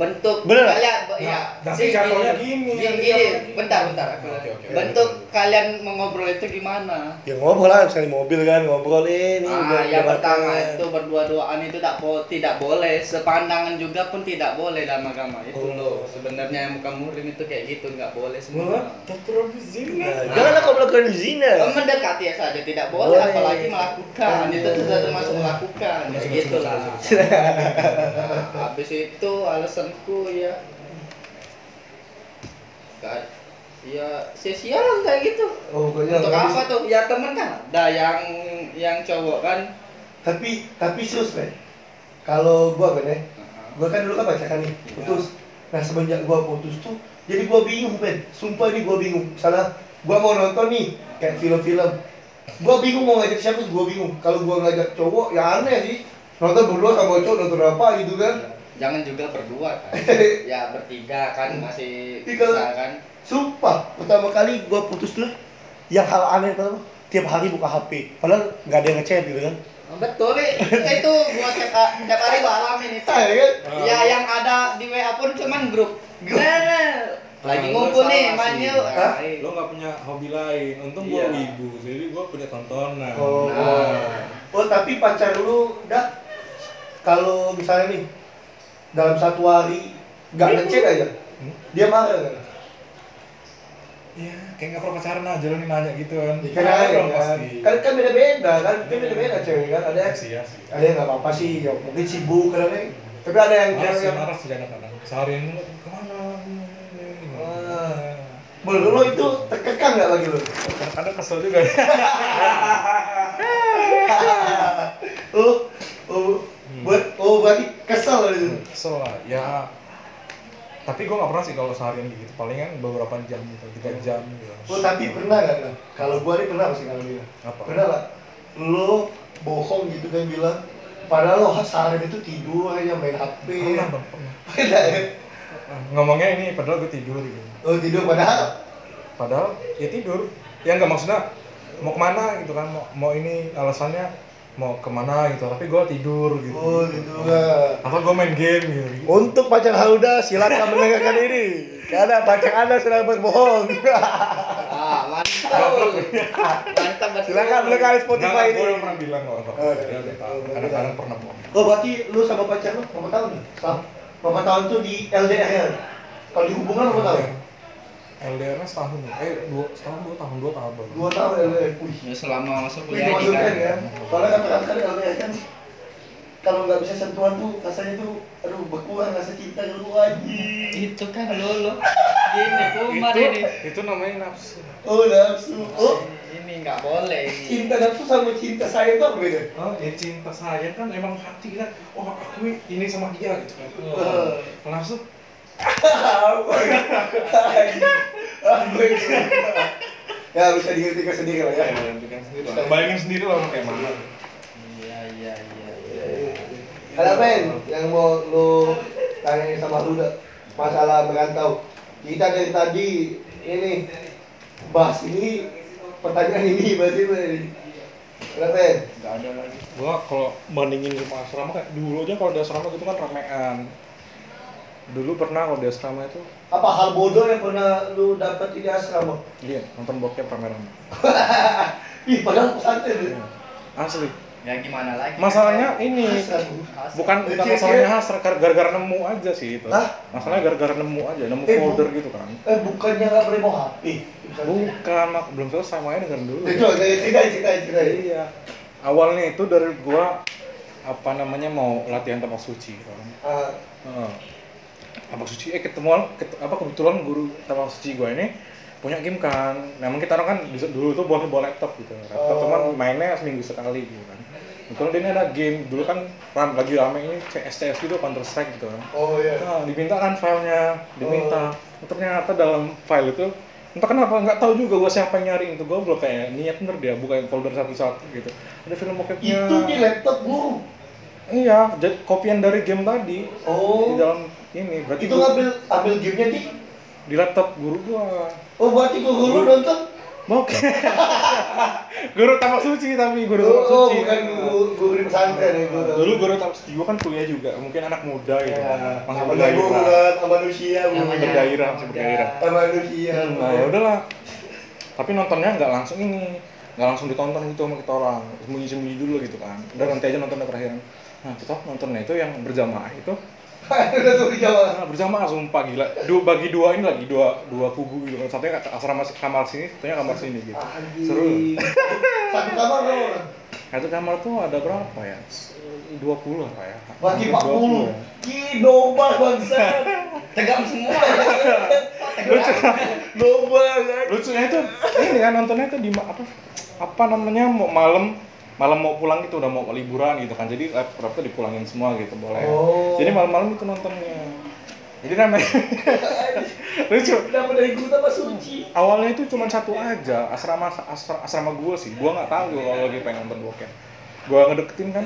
S3: bentuk
S1: Bener
S3: kalian ya.
S2: Nah, tapi
S3: sih,
S2: jatuhnya
S3: gini.
S2: gini,
S3: Gini, bentar, bentar. aku
S2: Oke, oke.
S3: Bentuk kalian mengobrol itu gimana?
S1: ya ngobrol lah misalnya di mobil kan ngobrol eh nih
S3: Ah, yang pertama itu berdua-duaan itu bo- tidak boleh. Sepandangan juga pun tidak boleh dalam agama itu
S1: Oh.
S3: loh. Sebenarnya yang bukan muhrim itu kayak gitu nggak boleh semua.
S1: Nah, janganlah kau melakukan zina
S3: mendekati ya saja tidak boleh,
S1: Boleh.
S3: apalagi melakukan. Itu sudah termasuk melakukan. Kayak gitu lah. Nah, habis itu alasanku ya. Gak, ya sia-sia lah kayak gitu.
S4: oh pokoknya
S3: Untuk apa tuh? Ya temen kan? Ada yang yang cowok kan.
S4: tapi tapi serius Ben kalau gua Ben ya gua kan dulu kan pacaran nih putus. Nah semenjak gua putus tuh jadi gua bingung Ben sumpah ini gua bingung. Salah gua mau nonton nih kayak film-film. Gua bingung mau ngajak siapa gua bingung. Kalau gua ngajak cowok ya aneh sih. Nonton berdua sama cowok nonton apa gitu kan
S3: Jangan juga berdua kan. <laughs> ya bertiga kan masih bisa kan.
S1: sumpah pertama kali gua putus tuh yang hal aneh pertama tiap hari buka HP padahal nggak ada yang ngechat gitu kan
S3: Betul, eh. itu gua tiap, tiap hari gua alamin itu.
S4: Ah, ya kan?
S3: Ya yang ada di WA pun cuman grup. Nah, lagi
S2: Ah,
S3: ngumpul
S2: lu
S3: nih, main yuk. Nah,
S2: Lo nggak punya hobi lain, untung gua
S3: Iya.
S2: wibu, jadi gua punya tontonan.
S1: Oh.
S3: Nah.
S1: Oh tapi pacar lu dah kalau misalnya nih dalam satu hari nggak ngechat aja,
S2: Hmm?
S1: dia marah kan?
S2: Ya, kayak nggak pernah pacaran aja lo nih nanya gitu kan.
S1: Ya, kan, kan,
S2: pasti.
S1: kan, kan beda beda kan, kan beda beda cewek kan ada
S2: Iya sih, ya sih.
S1: ada yang nggak apa apa sih, ya, mungkin sibuk kan ada, tapi ada yang
S2: Marah sih,
S1: yang
S2: marah sih kadang-kadang. Seharian lu ke mana?
S1: Ah. menurut lo itu terkekang nggak bagi lo?
S2: Kadang-kadang kesel juga. <laughs>
S1: oh, oh, buat oh berarti kesel lo itu.
S2: Kesel lah, ya. Tapi gua nggak pernah sih kalau seharian gitu. Palingan beberapa jam gitu, tiga jam gitu.
S1: Oh tapi pernah nggak? Nah? Kalau gua nih pernah pasti kalau bilang.
S2: Apa?
S1: Pernah lah. Lo bohong gitu kan bilang. Padahal lo seharian itu tidur aja main HP.
S2: Pernah. Pernah
S1: ya?
S2: Ngomongnya ini padahal gue tidur gitu.
S1: Oh tidur padahal.
S2: Padahal ya tidur. Ya nggak maksudnya mau ke mana gitu kan, mau, mau ini alasannya mau ke mana gitu, tapi gue tidur gitu.
S1: Oh tidur nggak.
S2: Atau gue main game gitu.
S1: Untuk pacar Hauda silakan mendengarkan <laughs> ini. Karena pacar anda sedang berbohong.
S3: Ah, mantap. mantap betul.
S1: silakan mendengar Spotify ini.
S2: gue udah pernah bilang kok.
S1: Oh,
S2: udah tahu. Kadang-kadang pernah bohong.
S1: Oh berarti lu sama pacar lu berapa tahun nih? Berapa tahun tuh di LDR ya? Kalau di hubungan berapa tahun?
S2: LDR-nya setahun eh dua setahun dua tahun dua tahun
S1: Dua tahun LDR.
S3: Ya selama masa kuliah ini kan.
S1: kan ya. Soalnya kan kata LDR kan kalau nggak bisa sentuhan tuh rasanya tuh aduh berkurang rasa cinta lu anjing.
S3: Itu kan lo lo. Gini kumar
S2: itu
S3: ini.
S2: itu namanya nafsu
S1: Oh nafsu. Oh
S3: Ini nggak boleh ini.
S1: cinta nafsu sama cinta sayang tuh apa beda?
S2: oh ya cinta sayang kan emang hati kita oh aku ini sama dia gitu kan. Kalau nafsu <laughs>
S1: Apa <laughs> <laughs> ya? Bisa diingatkan sendiri lah ya.
S2: ya bikin sendiri lah bayangin sendiri lah kayak mana
S3: Iya iya iya.
S1: Ada men yang mau lu tanyain sama lu masalah merantau. Kita dari tadi ini bahas ini pertanyaan ini bahas ini. Ada men?
S3: Nggak ada lagi.
S2: gua kalau bandingin sama asrama kayak dulu aja kalau di asrama gitu kan ramean dulu pernah kalau di asrama itu
S1: Apa hal bodoh yang pernah lu dapat di asrama?
S2: iya nonton bokep rame-rame <laughs>
S1: Ih, padahal pesantren
S2: Iya.
S1: ya.
S2: asli
S3: Ya gimana lagi?
S2: masalahnya ini
S1: Asrama.
S2: bukan bukan
S1: Cewek-
S2: masalahnya hasrat gar- gara-gara nemu aja sih itu
S1: Hah?
S2: masalahnya gara-gara nemu aja nemu
S1: Eh, bu-
S2: folder gitu kan
S1: Eh, bukannya nggak boleh bawa HP?
S2: bukan mak belum selesai makanya dengerin dulu
S1: Itu, kayak cerita, cerita, cerita.
S2: iya awalnya itu dari gua apa namanya mau latihan tapak suci kan
S1: Ah,
S2: Heeh. Tapak suci eh ketemu ket- apa kebetulan guru tapak suci gua ini punya game kan memang kita orang kan bisa dulu tuh boleh bawa laptop gitu laptop
S1: Oh.
S2: cuman mainnya seminggu sekali gitu kan kebetulan dia ini ada game dulu kan ram lagi rame ini CS CS gitu Counter Strike gitu kan
S1: Oh iya.
S2: Nah, diminta kan filenya, diminta. Ternyata dalam file itu entah kenapa nggak tahu juga gua siapa yang nyariin itu gua belum kayak niat bener dia bukain folder satu-satu gitu. Ada film bokepnya.
S1: Itu di laptop guru.
S2: Iya, jadi kopian dari game tadi di
S1: Oh.
S2: dalam ini berarti
S1: Itu
S2: gua-
S1: ngambil ambil gamenya di.
S2: di laptop guru gua.
S1: Oh berarti guru lu nonton?
S2: Bokep. <laughs> guru tapak suci tapi guru tapak
S1: Oh,
S2: suci.
S1: bukan guru guru di pesantren ya guru.
S2: Dulu guru tapak suci gua kan kuliah juga, mungkin anak muda gitu.
S1: Ya,
S2: Masih
S1: namanya guru
S2: bergairah.
S1: kan, manusia.
S3: Namanya
S2: bergairah, masih bergairah.
S1: Manusia.
S2: Nah ya udahlah. Tapi nontonnya nggak langsung ini, nggak langsung ditonton gitu sama kita orang, sembunyi-sembunyi dulu gitu kan. Udah nanti aja nonton terakhiran. Nah kita nontonnya itu yang berjamaah itu,
S1: Udah tuh dijawab.
S2: nah, berjamaah sumpah gila. Dua bagi dua ini lagi dua dua kubu gitu kan. Satunya asrama kamar sini, satunya kamar sini gitu. Seru.
S1: Anjing. <laughs> Satu kamar berapa orang?
S2: Satu kamar tuh ada berapa ya? 20 apa ya? Hampir
S1: 40.
S2: ya.
S1: Ih, domba bangsa.
S3: Tegang semua ya. <laughs>
S2: Lucu.
S1: Domba
S2: lucunya itu ini kan nontonnya itu di apa apa namanya mau malam malam mau pulang gitu udah mau liburan gitu kan. Jadi laptop tuh dipulangin semua gitu boleh.
S1: Oh.
S2: jadi malam-malam itu nontonnya. Jadi rame <laughs> lucu.
S1: Dapat dari guru apa suci?
S2: awalnya itu cuma satu aja asrama asrama, asrama gue sih. Gue nggak tahu kalau lagi pengen nonton bokep. Gue ngedeketin kan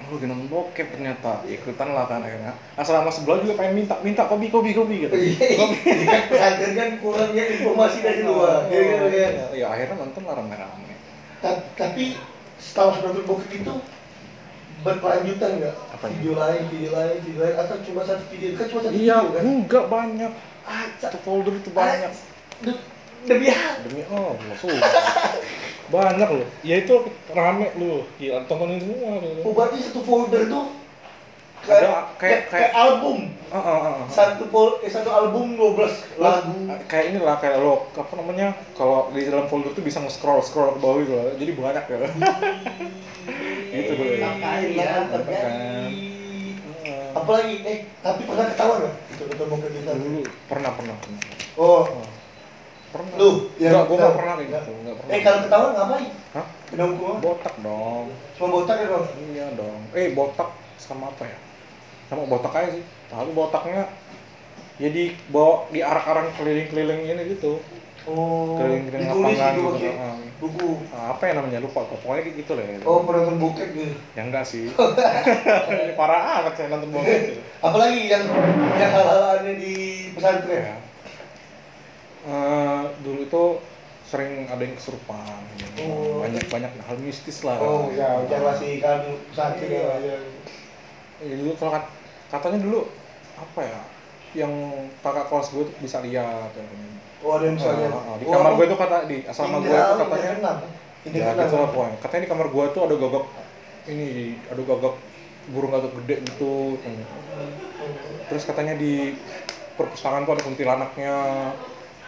S2: oh lagi nonton bokep ternyata. Ikutan lah kan akhirnya. Asrama sebelah juga pengen minta minta kopi kopi kopi gitu. Kopi
S1: Iya, kan pesantren kan kurangnya informasi dari luar. Iya, iya, iya.
S2: ya akhirnya nonton lah rame-rame.
S1: Ta- Tapi setelah nonton bokep itu berkelanjutan nggak? Video lain, video lain, video lain, atau cuma satu video? Kan cuma satu
S2: Iya,
S1: video kan?
S2: enggak banyak.
S1: Ah,
S2: Satu folder itu banyak.
S1: De- Demi apa?
S2: Demi oh, sumpah. banyak loh. Ya itu rame lu. Gila, tontonin semua
S1: Oh,
S2: lu.
S1: berarti satu folder tuh
S2: Kayak-
S1: kayak,
S2: kayak-
S1: album.
S2: Ah, ah, ah, ah.
S1: Satu fol eh, satu album 12 lagu.
S2: Kayak inilah kayak lo apa namanya? Kalau di dalam folder tuh bisa nge-scroll scroll ke bawah gitu loh. Jadi banyak ya. <laughs> Gitu dulu.
S1: Iya,
S3: Iya,
S1: mantap
S2: kan.
S1: Apalagi eh tapi pernah ketahuan nggak itu bokep kita?
S2: Dulu pernah pernah pernah.
S1: Oh,
S2: Oh, Pernah.
S1: Lu, yang
S2: Enggak, gua enggak pernah kayak gitu, enggak pernah.
S1: eh kalau ketahuan ngapain?
S2: Hah?
S1: Kena hukuman?
S2: Botak dong.
S1: Cuma botak ya bang?
S2: Iya dong. Eh botak sama apa ya? Sama botak aja sih. Tapi botaknya ya dibawa di arak-arak keliling-keliling ini gitu.
S1: Oh,
S2: Keliling-keliling
S1: ditulis
S2: lapangan
S1: gitu
S2: gitu.
S1: buku.
S2: Ah, apa ya namanya lupa kok. Pokoknya kayak gitu lah. Ya.
S1: Oh, penonton bokep gitu.
S2: Ya enggak sih. <laughs> Parah amat saya nonton bokep gitu.
S1: Apalagi yang yang hal-hal aneh di pesantren.
S2: Ya. Eh, dulu itu sering ada yang kesurupan.
S1: Oh.
S2: Banyak banyak hal mistis lah.
S1: Oh, ya, jangan masih kan pesantren ya. ya.
S2: Ya, dulu kalau kat- katanya dulu apa ya? Yang kakak kelas gue tuh bisa lihat katanya.
S1: Oh, ada yang misalnya.
S2: Ah, ah, di
S1: Oh,
S2: kamar
S1: apa?
S2: gue itu kata di asrama gue itu katanya
S1: Indra
S2: ya gitu lah pokoknya katanya di kamar gue tuh ada gagak ini ada gagak burung gagak gede gitu terus katanya di perpustakaan tuh ada kuntilanaknya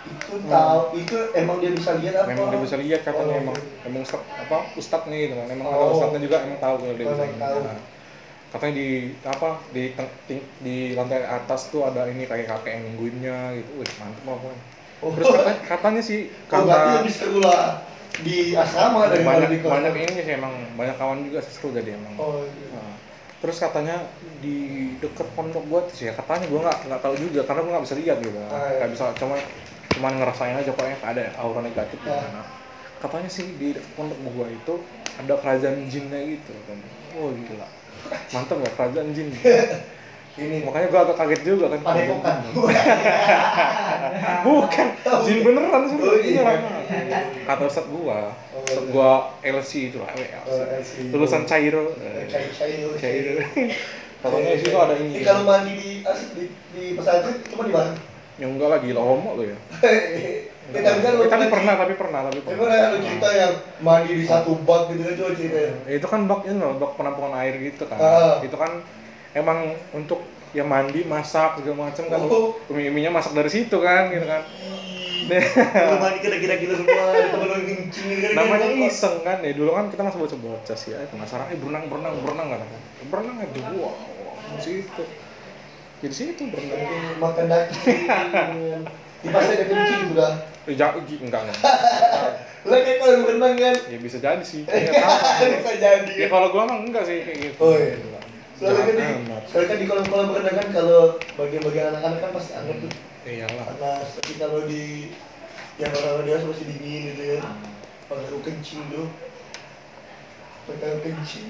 S1: itu tahu itu emang dia bisa lihat apa
S2: memang dia bisa lihat katanya
S1: Oh,
S2: emang emang ustad apa ustadnya gitu kan emang ada
S1: Oh.
S2: ustadnya juga emang tahu kalau dia bisa. Nah, katanya di apa di ting- di lantai atas tuh ada ini kayak kakek yang nungguinnya gitu wih mantep pokoknya.
S1: Oh.
S2: terus katanya, katanya sih
S1: oh,
S2: karena
S1: lebih seru lah di asrama dari
S2: banyak
S1: di
S2: banyak ini sih emang banyak kawan juga sih seru jadi emang
S1: oh iya.
S2: Nah, terus katanya di deket pondok gua sih ya katanya gua nggak nggak tahu juga karena gua nggak bisa lihat gitu
S1: Ah, iya.
S2: nggak bisa cuma cuman ngerasain aja pokoknya ada aura negatif di
S1: Ya.
S2: sana katanya sih di deket pondok gua itu ada kerajaan jinnya gitu kan oh gila mantap ya kerajaan jin <laughs>
S1: ini
S2: makanya gua agak kaget juga kan
S1: padepokan <laughs>
S2: bukan jin beneran sih
S1: Oh, iya.
S2: iya. kata ustad gua
S1: Oh,
S2: ustad
S1: iya.
S2: gua LC itu lah eh,
S1: Oh, LC.
S2: lulusan Cairo
S1: cair cair
S2: Cairo <laughs> katanya di situ ada ini
S1: kalau mandi di di, di pesantren cuma di mana?
S2: Ya enggak lah gila homo lo ya.
S1: Eh, tapi kan lu
S2: Eh, tapi pernah, tapi pernah, tapi pernah.
S1: pernah lu cerita yang mandi di satu bak gitu kan coba cerita.
S2: Ya, itu kan bak ini loh, bak penampungan air gitu kan.
S1: Ah.
S2: Itu kan emang untuk ya mandi, masak segala macam kan.
S1: Oh.
S2: Umi-uminya masak dari situ kan gitu kan.
S1: Lu mandi kena gila-gila semua, temen lu kencing gitu kan.
S2: Namanya iseng kan ya dulu kan kita masih bocah-bocah sih ya penasaran eh berenang berenang berenang kan berenang aja di situ jadi situ berenang
S1: makan daging. <laughs> Di pasar ada kencing udah.
S2: eh, ja- enggak enggak <laughs>
S1: Lagi kalau lu berenang kan.
S2: ya bisa jadi sih <laughs> tahu.
S1: Bisa jadi.
S2: ya kalau gua mah enggak sih kayak gitu
S1: Oh, iya. Soalnya kan di, soalnya kan di kolam-kolam berenang kan kalau bagian-bagian anak-anak kan pasti anget tuh
S2: iyalah
S1: panas. Tapi kalau di yang orang dewasa masih dingin gitu ya. Kalau lu kencing tuh, pakai kencing.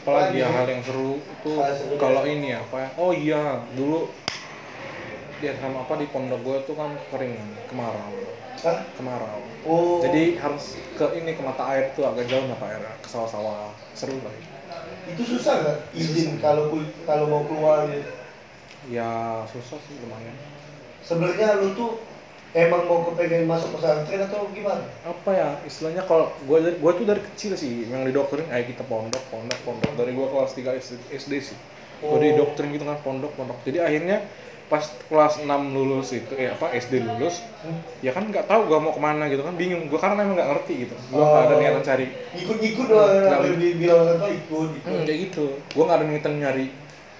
S2: apalagi ya hal yang seru itu kalau
S1: ya.
S2: ini apa ya oh iya dulu dia sama apa di pondok gue tuh kan kering kemarau
S1: Hah?
S2: kemarau
S1: Oh.
S2: jadi harus ke ini ke mata air tuh agak jauh mata air ke sawah-sawah seru lah
S1: itu susah nggak izin kalau kalau mau keluar gitu.
S2: ya susah sih lumayan
S1: Sebenarnya lu tuh emang mau kepengen masuk pesantren atau gimana?
S2: apa ya istilahnya kalau gue gue tuh dari kecil sih yang didoktrin ayo kita pondok pondok pondok dari gue kelas 3 SD, SD sih gue
S1: Oh.
S2: didoktrin gitu kan pondok pondok jadi akhirnya pas kelas 6 lulus itu eh apa SD lulus
S1: Hmm.
S2: ya kan nggak tahu gue mau ke mana gitu kan bingung gue karena emang nggak ngerti gitu gue nggak ada
S1: Oh.
S2: niatan cari
S1: Ikut-ikut doang,
S2: Nggak.
S1: bilang tua ikut, ikut.
S2: hmm, kayak gitu gue nggak ada niatan nyari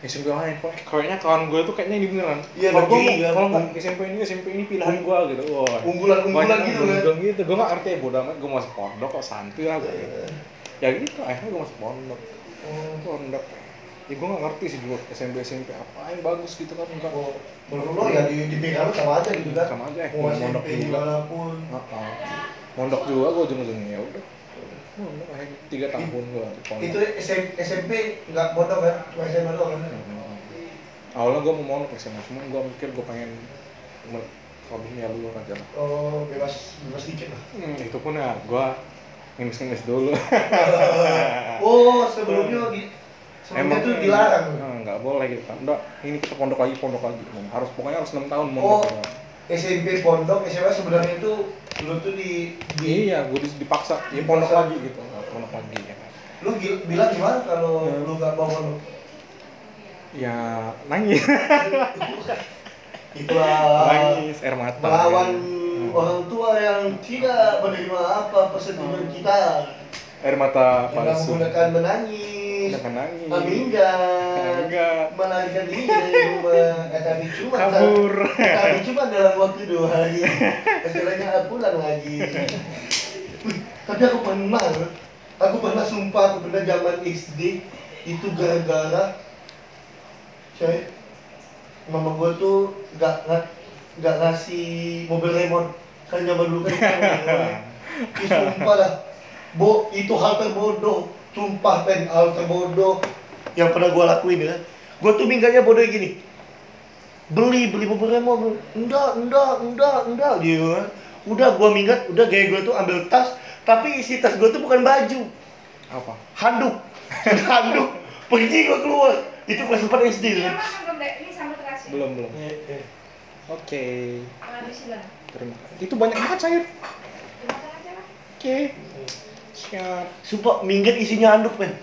S2: SMP lain kok kayaknya kawan gue tuh kayaknya ini beneran
S1: Iya,
S2: kalau gue
S1: negeri kan.
S2: kalau nggak SMP ini SMP ini pilihan gue gitu wah
S1: Unggulan-unggulan
S2: banyak
S1: gitu kan.
S2: unggulan gitu gue nggak ngerti ya bodoh amat gue masuk pondok kok santuy lah gue ya gitu akhirnya gue masuk pondok
S1: Oh.
S2: pondok ya gue nggak ngerti sih dulu SMP SMP apa yang bagus gitu kan enggak
S1: Oh, menurut lo ya di di pikiran lu sama aja gitu kan?
S2: Sama aja, eh,
S1: Mau
S2: mondok
S1: SMP
S2: juga.
S1: di mana pun.
S2: Heeh. mondok juga gue ujung-ujungnya ya udah mondok tiga tahun gue
S1: Itu SM- SMP nggak bodoh kan? Cuma SMA doang kan?
S2: Hmm. awalnya gue mau mondok SMA cuma gue mikir gue pengen lebih lu aja lah
S1: Oh, bebas bebas dikit lah.
S2: hmm, itu pun ya gue ngemis-ngemis dulu <laughs>
S1: Oh, sebelumnya di sebelumnya tuh dilarang.
S2: Nah, nggak boleh gitu kan. Udah ini kita pondok lagi pondok lagi. Harus pokoknya harus enam tahun
S1: Oh,
S2: mondok
S1: SMP pondok, SMA sebenarnya itu dulu tuh di, di
S2: iya gue dipaksa. Ya pondok lagi gitu. Nah, pondok lagi ya kan.
S1: Lu bilang gimana kalau
S2: Hmm.
S1: lu nggak mau pondok?
S2: ya nangis. <laughs>
S1: Itulah
S2: nangis air mata.
S1: melawan
S2: ya.
S1: orang tua yang tidak menerima apa persetujuan
S2: Hmm.
S1: kita.
S2: Air mata palsu.
S1: menggunakan menangis,
S2: Dengan nangis.
S1: aminggat,
S2: Aminggat.
S1: melarikan diri dari rumah, eh, tapi cuma
S2: kabur.
S1: tapi cuma dalam waktu dua hari, setelahnya aku <laughs> pulang lagi. Tapi aku pernah, aku pernah sumpah, aku pernah zaman SD itu gara-gara saya mama gua tuh nggak nggak ngasih mobil remote kan zaman dulu kan <laughs> Ih, sumpah lah Bo, itu hal terbodoh sumpah pen hal terbodoh. Yang pernah gua lakuin ya. Gua tuh minggatnya bodoh gini. Beli beli mobil remote enggak enggak enggak enggak. Gitu kan? Udah gua minggat udah gaya gua tuh ambil tas tapi isi tas gua tuh bukan baju.
S2: Apa?
S1: Handuk. <laughs> Handuk. Pergi gua keluar. Itu kelas 4 SD
S5: Iya, belum, sambal terasi.
S2: belum belum. Oke.
S5: Habisin lah.
S2: terima itu banyak banget cair
S5: Dimakan aja lah.
S2: oke siap
S1: Sumpah minggat isinya handuk men.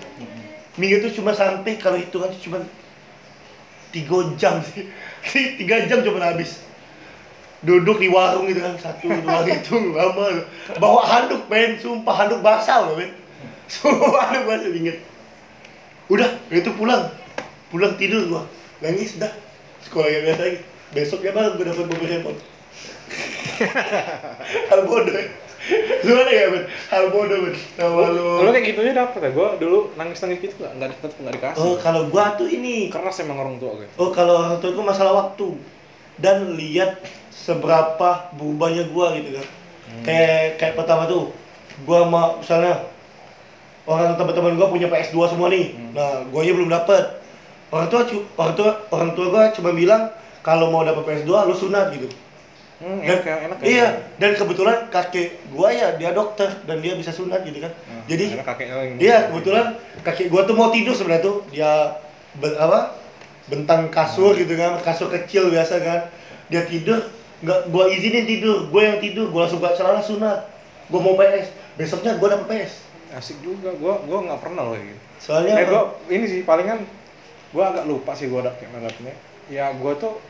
S1: Minggat tuh cuma sampai kalau hitungan tuh cuma tiga jam <laughs> sih. Tiga jam cuma habis. Duduk di warung gitu kan satu dua gitu <laughs> lama. Bawa handuk men. Sumpah handuk basah loh men. <laughs> Sumpah handuk basah dingin udah itu pulang. Pulang tidur gua. Nangis dah. Sekolah yang biasa lagi. Besoknya baru gua dapat mobil handphone. Hal bodoh lu ada ya men hal bodoh men sama lu
S2: Lu kayak gitu aja dapet ya? Gue dulu nangis-nangis gitu nggak nggak dapet nggak dikasih.
S1: oh kalau gua tuh ini
S2: Keras emang orang tua gue.
S1: Oh kalau orang tua itu masalah waktu dan lihat seberapa berubahnya gua gitu kan. Kayak kayak pertama tuh gua mau misalnya orang teman-teman gua punya PS2 semua nih. Nah, gua aja belum dapet. Orang tua orang tua orang tua gua cuma bilang kalau mau dapat PS2 lu sunat gitu.
S2: Hmm,
S1: Dan,
S2: enak ya, enak ya.
S1: iya, dan kebetulan kakek gua ya dia dokter dan dia bisa sunat gitu kan.
S2: Nah,
S1: Jadi
S2: yang
S1: Iya, kebetulan kakek gua tuh mau tidur sebenarnya tuh. Dia ben- apa? Bentang kasur gitu kan, kasur kecil biasa kan. Dia tidur, nggak gua izinin tidur, gua yang tidur, gua langsung buka celana sunat. Gua mau PS. Besoknya gua dapet PS.
S2: asik juga. Gua gua nggak pernah loh gitu.
S1: Soalnya
S2: Eh gua ini sih palingan gua agak lupa sih gua dapet dapetnya. Ya gua tuh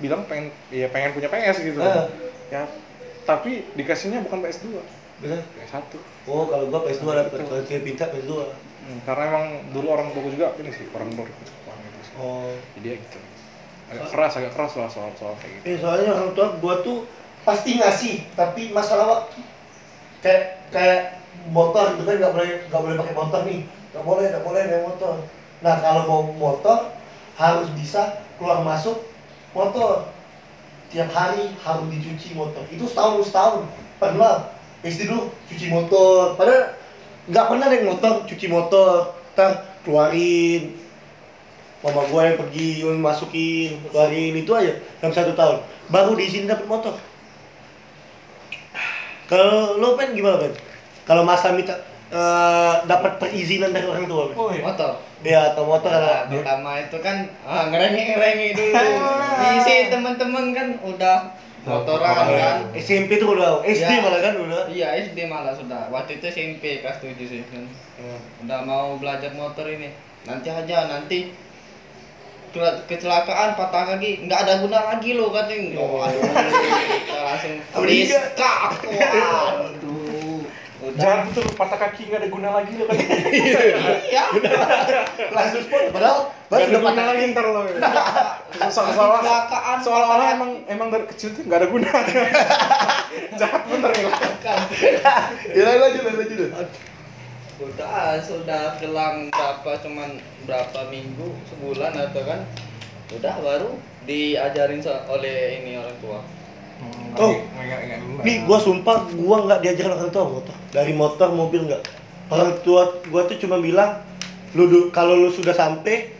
S2: bilang pengen ya pengen punya PS gitu.
S1: Ah.
S2: Ya tapi dikasihnya bukan PS2,
S1: Bener.
S2: PS1.
S1: Oh, kalau gua PS2 dapet, kalau dia minta PS2.
S2: Hmm, karena emang dulu orang tua juga ini sih orang tua gitu sih.
S1: Oh.
S2: Jadi ya gitu. Agak keras, agak keras lah soal soal kayak gitu.
S1: Eh, soalnya orang tua gua tuh pasti ngasih, tapi masalah waktu. Kayak kayak motor gitu kan nggak boleh nggak boleh pakai motor nih, nggak boleh nggak boleh naik motor. Nah kalau mau motor harus bisa keluar masuk motor. Tiap hari harus dicuci motor. Itu setahun setahun pernah. SD dulu cuci motor. Padahal nggak pernah naik motor, cuci motor. Ntar keluarin, mama gua yang pergi masukin keluarin itu aja dalam satu tahun baru diizinin dapat motor kalau lo pen gimana pen kalau masa minta eh, dapat perizinan dari orang tua pen
S2: Oh iya.
S3: motor
S1: ya atau motor
S3: Nah,
S1: ada
S3: pertama itu kan ah, ngerengek dulu. <laughs> Isi temen-temen kan udah motoran kan.
S1: SMP tuh udah SD
S3: Ya.
S1: malah kan udah.
S3: Iya SD malah sudah. Waktu itu SMP kelas 7 sih. Kan udah mau belajar motor ini. Nanti aja nanti ke- kecelakaan patah kaki nggak ada guna lagi lo katanya. Oh, aduh kita langsung
S1: dia?
S3: kak <laughs>
S2: Jangan betul patah kaki nggak ada guna lagi lo kan. <laughs>
S3: iya
S1: langsung sport padahal
S2: Gak
S1: baru
S2: ada guna
S1: patah
S2: lagi ntar lo. Soal
S3: kecelakaan
S2: soal soal-soal emang emang dari kecil tuh nggak ada guna. <laughs> Jahat bener nih.
S1: ya lanjut lanjut lanjut
S3: udah sudah kelang berapa cuman berapa minggu sebulan atau kan udah baru diajarin so- oleh ini orang tua
S1: Oh.
S2: Dulu lah.
S1: Nih, gua sumpah gua nggak diajarin orang tua motor. Dari motor, mobil nggak. Orang tua gua tuh cuma bilang, lu kalau lu sudah sampai,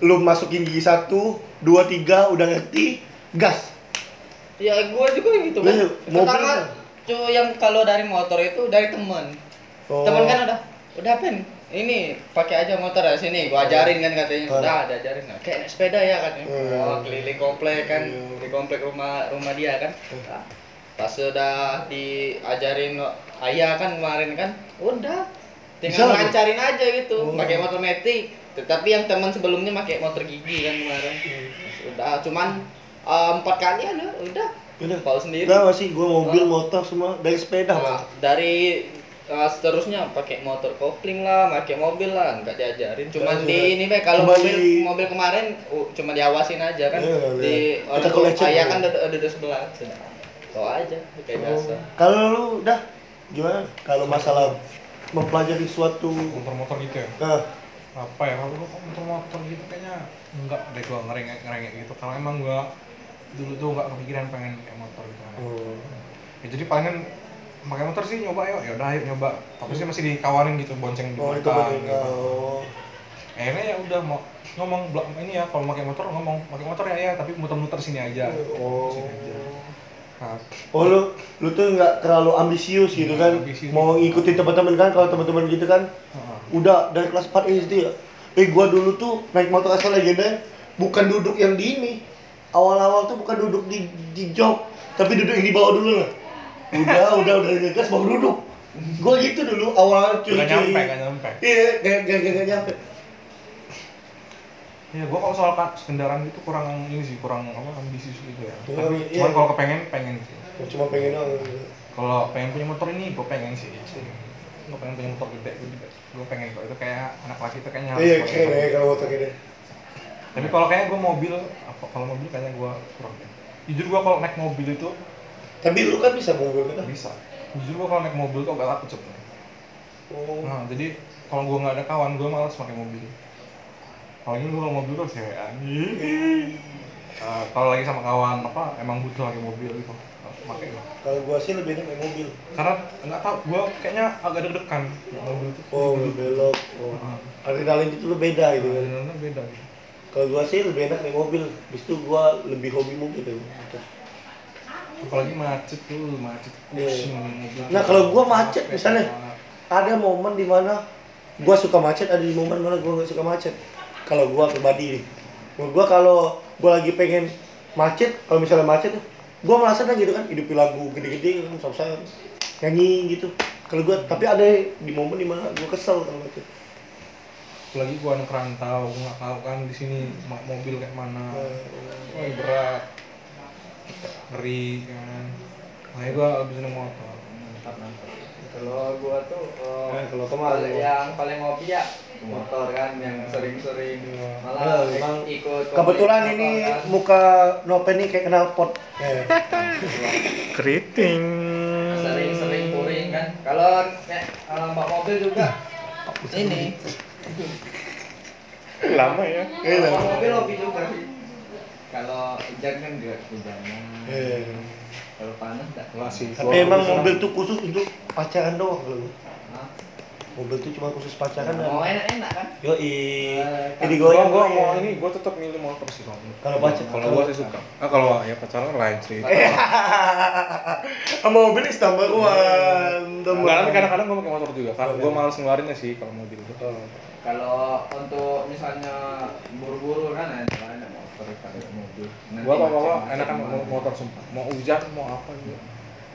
S1: lu masukin gigi satu, dua, tiga, udah ngerti, gas.
S3: ya gue juga gitu kan
S1: Iya, mobil
S3: pertama
S1: kan.
S3: cuy yang kalau dari motor itu dari temen
S1: Oh.
S3: temen kan udah udah pen ini pakai aja motor ya sini gua ajarin kan katanya udah diajarin nah, kayak naik sepeda ya katanya
S1: Hmm.
S3: oh, keliling komplek kan
S1: Hmm.
S3: di komplek rumah rumah dia kan Nah, pas sudah diajarin ayah kan kemarin kan udah
S1: Bisa
S3: tinggal
S1: lagi?
S3: lancarin aja gitu
S1: Oh.
S3: pakai motor metik tetapi yang teman sebelumnya pakai motor gigi kan kemarin udah cuman eh, empat kali ada udah
S1: Udah.
S3: Bawa sendiri
S1: Udah masih gua mobil,
S3: Oh.
S1: motor semua dari sepeda.
S3: Nah, dari uh, seterusnya pakai motor kopling lah, pakai mobil lah, nggak diajarin. Cuman
S1: Nggak
S3: di ini Be, kalau
S1: Cuma
S3: mobil
S1: di-
S3: mobil kemarin uh, cuma diawasin aja kan.
S1: Iya,
S3: di orang
S1: Kita
S3: tua
S1: iya.
S3: kan duduk duduk sebelah. Sudah. Bawa aja kayak biasa.
S1: Oh. Kalau lu udah gimana? Kalau masalah mempelajari suatu
S2: Motor-motor gitu ya.
S1: nah,
S2: Apa ya kalau gua motor-motor gitu kayaknya enggak deh gua ngerengek ngerengek gitu karena emang gua dulu tuh nggak kepikiran pengen kayak motor gitu.
S1: oh.
S2: Ya, jadi palingan pakai motor sih nyoba yuk, ya udah ayo nyoba. Tapi sih masih dikawarin gitu bonceng di
S1: Oh, itu
S2: belakang gitu.
S1: Oh.
S2: akhirnya ya udah mau ngomong ini ya kalau pakai motor ngomong pakai motor ya ya tapi muter-muter sini aja
S1: Oh.
S2: sini aja nah,
S1: Oh lu, lu tuh nggak terlalu ambisius gitu kan?
S2: ambisius.
S1: Mau ngikutin teman-teman kan? Kalau teman-teman gitu kan,
S2: heeh.
S1: udah dari kelas 4 SD ya. Eh gua dulu tuh naik motor asal legenda, bukan duduk yang di ini. Awal-awal tuh bukan duduk di di jok, tapi duduk yang di bawah dulu lah. Udah, udah, udah ngegas baru duduk. Gua gitu dulu awal
S2: nggak
S1: curi-curi.
S2: nyampe nggak nyampe
S1: Iya, gak, gak, gak, gak nyampe.
S2: Ya, gua kalau soal kendaraan itu kurang ini sih, kurang apa ambisius gitu ya.
S1: Kurang,
S2: Tapi
S1: iya.
S2: cuman kalau kepengen pengen sih.
S1: Cuma pengen doang.
S2: Kalau pengen punya motor ini, gue pengen sih. Gue pengen punya motor gede, gue juga. Gue pengen kok itu kayak anak laki itu kayaknya.
S1: Iya, keren ya kalau motor gede.
S2: Tapi kalau kayak gue mobil, apa kalau mobil kayaknya gue kurang. Jujur gue kalau naik mobil itu
S1: Tapi lu kan bisa mobil kan?
S2: bisa. Jujur gue kalau naik mobil tuh agak takut sebenarnya.
S1: Oh.
S2: Nah, jadi kalau gue nggak ada kawan, gue malas pakai mobil. Apalagi lu kalau mobil tuh cewek Uh, kalau lagi sama kawan apa emang butuh lagi mobil gitu pakai gua.
S1: Kalau gua sih lebih enak naik mobil.
S2: karena nggak tahu gue kayaknya agak deg-degan naik mobil tuh
S1: Oh, belok. Oh. Adrenalin itu lu beda gitu kan.
S2: Adrenalinnya beda gitu.
S1: Kalau gua sih lebih enak naik mobil. Habis itu gua lebih hobi mobil tuh.
S2: Apalagi macet tuh macet pusing mobil.
S1: Nah, kalau gua macet misalnya, Ada momen di mana gua suka macet, ada di momen mana gua nggak suka macet. Kalau gua pribadi nih. Gua kalau gua lagi pengen macet, kalau misalnya macet tuh, gua merasa kan gitu kan, hidupin lagu gede-gede kan, sama nyanyi gitu. Kalau gua, tapi ada di momen di mana gua kesel kalau macet.
S2: apalagi gue anak rantau gue nggak tahu kan di sini mobil kayak mana Wah berat ngeri kan. Makanya gue lebih seneng motor.
S3: Mantap mantap. Kalau gua tuh eh,
S1: Eh, kalau kemarin
S3: yang paling hobi ya motor kan yang sering-sering. Malah
S1: Iya,
S3: ik-
S1: emang
S3: ikut
S1: Kebetulan ini
S3: kan.
S1: muka Nopen nih kayak kenal pot. Eh. <laughs>
S2: keriting.
S3: Sering-sering touring kan. Kalau kayak eh, mbak mobil juga ini. <laughs>
S2: lama ya.
S3: Mbak
S1: lama.
S3: mobil hobi juga sih kalau hujan kan juga hujanan
S1: Eh.
S3: kalau panas enggak
S2: Nggak sih.
S1: Tapi emang mobil tuh khusus untuk pacaran doang.
S3: Hah?
S1: Mobil tuh cuma khusus pacaran
S3: mau
S1: dan
S3: enak-enak kan
S1: Yo
S3: Eh,
S1: Jadi
S2: gue gue mau ini gue tetap milih motor sih kalau
S1: Kalau pacar
S2: kalau gue sih suka ah kalau ya pacaran lain sih <laughs>
S1: Sama mobil one. Number
S2: Enggak, tapi
S1: one.
S2: kadang-kadang gue pakai motor juga karena gue malas ngeluarinnya sih kalau mobil itu
S1: Oh.
S3: kalau untuk misalnya buru-buru kan enak motor daripada mobil
S2: apa
S3: macet-macet
S2: enakan mau motor sumpah mau hujan mau apa gitu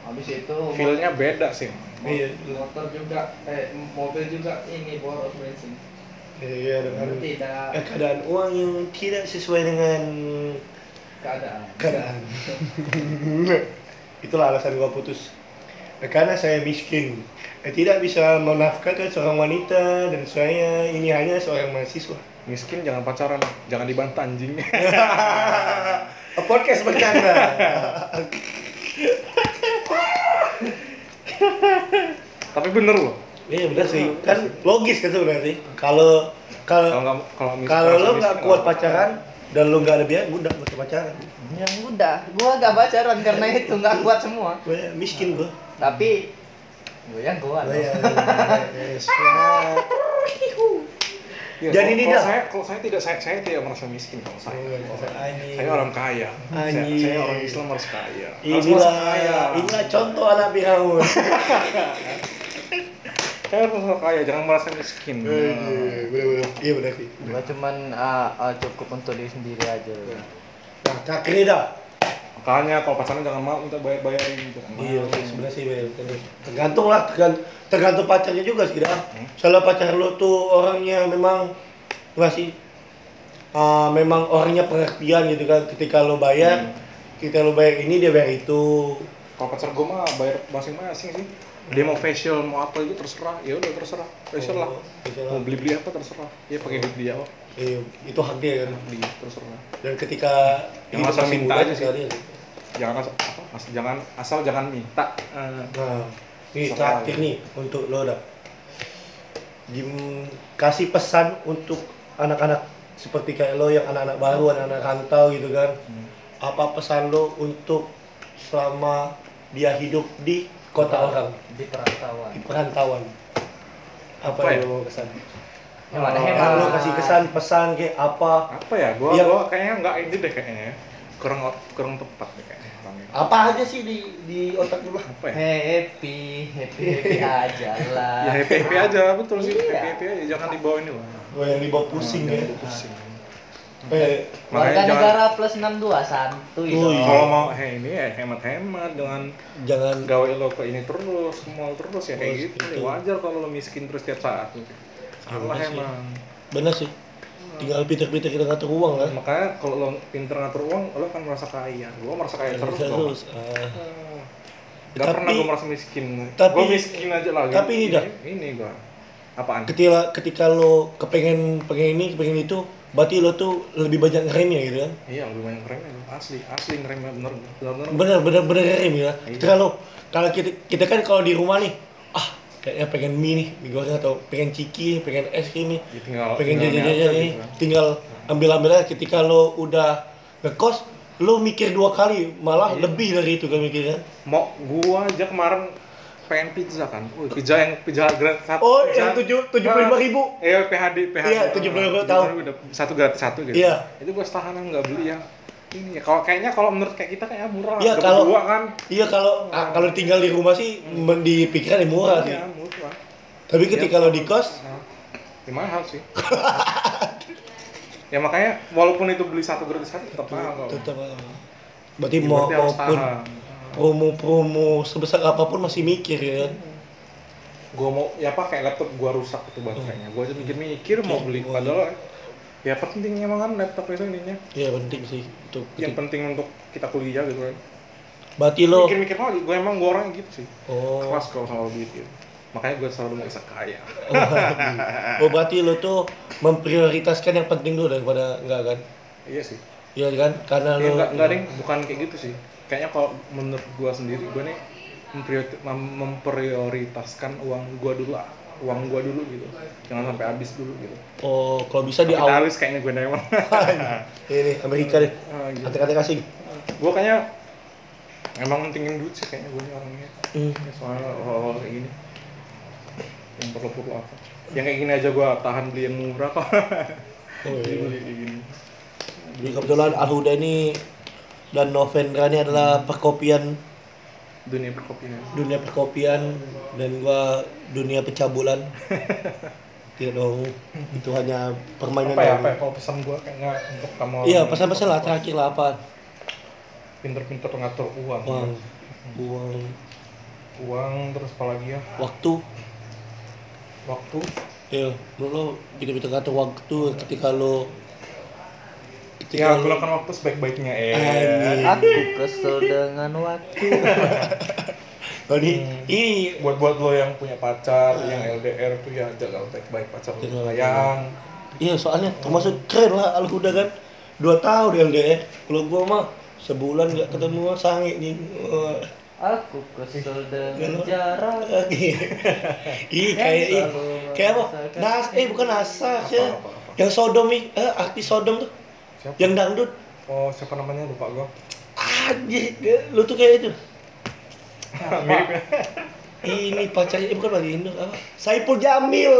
S3: habis itu
S2: feelnya beda sih
S1: Iya.
S3: motor juga eh mobil juga ini boros bensin
S1: Iya dengan
S3: tidak
S1: eh, keadaan uang yang tidak sesuai dengan
S3: keadaan
S1: keadaan. <laughs> Itulah alasan gua putus. Eh, Karena saya miskin, eh, tidak bisa menafkahkan seorang wanita dan saya ini hanya seorang mahasiswa.
S2: Miskin jangan pacaran jangan dibantah anjing
S1: Podcast bercanda.
S2: tapi bener loh
S1: Iya benar sih, kan logis kan sebenarnya. Kalau
S2: kalau
S1: kalau
S2: nggak kalau
S1: lo nggak kuat
S2: nggak
S1: pacaran dan lo nggak ada biaya, udah nggak usah pacaran.
S3: yang udah gua gak pacaran karena itu nggak kuat semua
S1: Gue miskin gua.
S3: tapi gua yang kuat
S1: Oh, iya. Yes.
S2: Iya,
S1: Dan
S2: kalau-
S1: ini
S2: kalau
S1: dah.
S2: saya kalau saya tidak saya, saya tidak merasa miskin kalau saya
S1: Anjing.
S2: saya orang kaya saya, saya orang Islam harus kaya harus
S1: Inilah,
S2: kaya
S1: inilah contoh anak Firaun. <laughs>
S2: saya harus merasa kaya jangan merasa miskin
S1: Iya, bener-bener. Iya benar sih.
S3: gua cuman ah, ah, cukup untuk diri sendiri aja
S1: Nah, kakek dah.
S2: Makanya kalau pacaran jangan mau minta bayar bayarin gitu
S1: Iya, sih, sebenarnya sih bener. tergantung lah, tergantung, tergantung pacarnya juga sih dah. Kalau pacar lo tuh orangnya memang ngasih ah, memang orangnya pengertian gitu kan. Ketika lo bayar, ketika lo bayar ini dia bayar itu.
S2: kalau pacar gue mah bayar masing-masing sih dia mau facial mau apa itu terserah ya udah terserah facial lah
S1: Oh, facial
S2: mau
S1: lah.
S2: beli beli apa terserah ya pakai duit dia kok
S1: Iya, itu hak dia kan.
S2: beli terserah
S1: Dan ketika
S2: Yang asal
S1: masih
S2: minta aja sih.
S1: dia.
S2: jangan asal apa asal jangan asal jangan minta Eh,
S1: Nah, ini
S2: Sekali.
S1: terakhir nih untuk lo dah. Gim, kasih pesan untuk anak-anak seperti kayak lo yang anak-anak baru, anak-anak rantau gitu kan.
S2: Hmm.
S1: Apa pesan lo untuk selama dia hidup di kota orang,
S3: di perantauan
S1: di perantauan? Apa,
S2: Apa ya?
S1: yang lo mau
S3: ada
S1: Yang
S3: hemat
S1: lo kasih kesan, pesan kayak apa?
S2: apa ya gua
S1: Iya.
S2: gua kayaknya nggak ini deh kayaknya ya. kurang kurang tepat deh kayaknya orangnya
S1: Apa aja sih di di otak lo?
S2: apa ya
S3: happy happy happy <laughs> aja lah
S2: ya happy happy aja betul sih
S3: Iya.
S2: happy happy aja jangan dibawa ini lah
S1: Gue yang dibawa pusing
S2: Nah,
S1: ya.
S2: jangan pusing
S1: Eh,
S3: warga
S2: Makanya jangan-
S3: negara plus 62 santuy
S1: Oh,
S3: dong.
S1: iya.
S2: kalau mau he ini ya hemat-hemat dengan
S1: jangan
S2: gawe lo ke ini terus ke mall terus ya kayak
S1: Oh,
S2: gitu
S1: gitu.
S2: ya wajar kalau lo miskin terus tiap saat salah
S1: bener sih.
S2: emang
S1: bener sih. tinggal pinter-pinter kita ngatur uang kan
S2: makanya kalau lo pinter ngatur uang lo kan merasa kaya gue merasa kaya terus
S1: Bisa
S2: dong
S1: terus ah.
S2: Gak
S1: Tapi-
S2: pernah gue merasa miskin
S1: tapi-
S2: gue miskin aja lah
S1: tapi ini dah.
S2: ini gue apaan
S1: ketika ketika lo kepengen pengen ini kepengen itu berarti lo tuh lebih banyak ngeremnya gitu kan
S2: iya lebih banyak ngeremnya lo. asli asli ngeremnya bener bener bener
S1: bener bener bener ngerem ya
S2: Iya.
S1: ketika lo kalau kita kita kan kalau di rumah nih kayaknya pengen mie nih mie goreng atau pengen ciki pengen es krim nih
S2: Ya, tinggal
S1: pengen
S2: tinggal
S1: jajan
S2: aja
S1: jajan nih
S2: gitu kan.
S1: tinggal ambil ambil aja ketika lo udah ngekos lo mikir dua kali malah
S2: Iya.
S1: lebih dari itu kan mikirnya
S2: mau gua aja kemarin pengen pizza kan Wih, pizza yang pizza gratis satu
S1: oh
S2: pizza-
S1: yang tujuh tujuh puluh lima ribu
S2: Iya PHD PHD.
S1: Iya, 75.000 tahu.
S2: Udah satu gratis satu gitu.
S1: Iya.
S2: Itu gua setahanan nggak beli ya. Ini ya kalau kayaknya kalau menurut kayak kita kayak murah.
S1: Iya, kalau-
S2: dua kan.
S1: iya kalau ah, kalau tinggal di rumah sih men- di pikiran yang murah sih
S2: Iya, murah.
S1: tapi ketika lo di kos
S2: Nah, ya mahal sih. ya makanya walaupun itu beli satu gratis satu tetap mahal
S1: tetap ah. berarti
S2: Ya,
S1: mau maupun promo-promo sebesar apa pun masih mikir ya kan
S2: Gua mau ya apa kayak laptop gua rusak itu baterainya. Gua aja mikir-mikir mau beli padahal ya penting emang kan laptop itu ininya.
S1: Iya penting sih untuk
S2: Yang penting untuk kita kuliah gitu kan.
S1: berarti lo
S2: Mikir-mikir lagi, gue emang gue orangnya gitu sih.
S1: oh
S2: keras kalau sama duit gitu. Makanya gue selalu bisa kaya.
S1: oh, oh berarti lo tuh memprioritaskan yang penting dulu daripada enggak kan
S2: iya sih.
S1: Iya kan karena
S2: Ya,
S1: lo
S2: enggak, enggak ding, bukan kayak gitu sih. Kayaknya kalau menurut gue sendiri, gue nih mempriori- mem- memprioritaskan uang gue dulu, uang gue dulu gitu. Jangan sampai habis dulu gitu.
S1: oh kalau bisa di awal
S2: Kapitalis kayaknya gue emang. <laughs>
S1: ini Amerika deh
S2: Ah, gitu.
S1: kata-kata asing
S2: gue kayaknya emang mentingin duit sih kayaknya gue orangnya.
S1: hmm.
S2: Ya, soalnya hal-hal kayak gini yang perlu-perlu apa yang kayak gini aja gue tahan beli yang murah kok
S1: oh, iya.
S2: beli kayak gini
S1: Jadi kebetulan Alhuda ini dan Novendra ini adalah perkopian
S2: dunia perkopian.
S1: Dunia perkopian dan gua dunia pencabulan. <laughs> Tidak dong itu hanya permainan
S2: apa ya apa ya kalau pesan gue kayaknya untuk kamu
S1: iya pesan-pesan lah terakhir lah apa?
S2: Pinter-pinter ngatur uang.
S1: Uang. Uang.
S2: Uang terus apa lagi ya?
S1: Waktu.
S2: Waktu.
S1: Ya menurut lo kita-kita ngatur waktu ketika lo
S2: ya
S1: ketika lo
S2: gunakan waktu sebaik-baiknya eh
S1: Anjing.
S3: Aku kesel dengan waktu. <laughs>
S1: oh, ini
S2: Hmm.
S1: ini
S2: buat buat lo yang punya pacar yang LDR tuh ya jaga baik-baik pacar lo sayang
S1: iya soalnya termasuk keren lah Alhuda kan dua tahun LDR kalau gua mah sebulan nggak ketemu sange nih.
S3: Aku kesel dengan jarak. <laughs> <laughs>
S1: Ih kayak ih
S3: Selalu
S1: kayak apa? Nas eh bukan Nasa sih.
S2: apa.
S1: Yang Sodom nih, eh artis Sodom tuh.
S2: Siapa
S1: Yang dangdut.
S2: oh siapa namanya lupa
S1: Anjir, dia- lu tuh kayak itu. <laughs>
S2: mirip
S1: Ini pacarnya eh, bukan Bang Indo apa? Saipul Jamil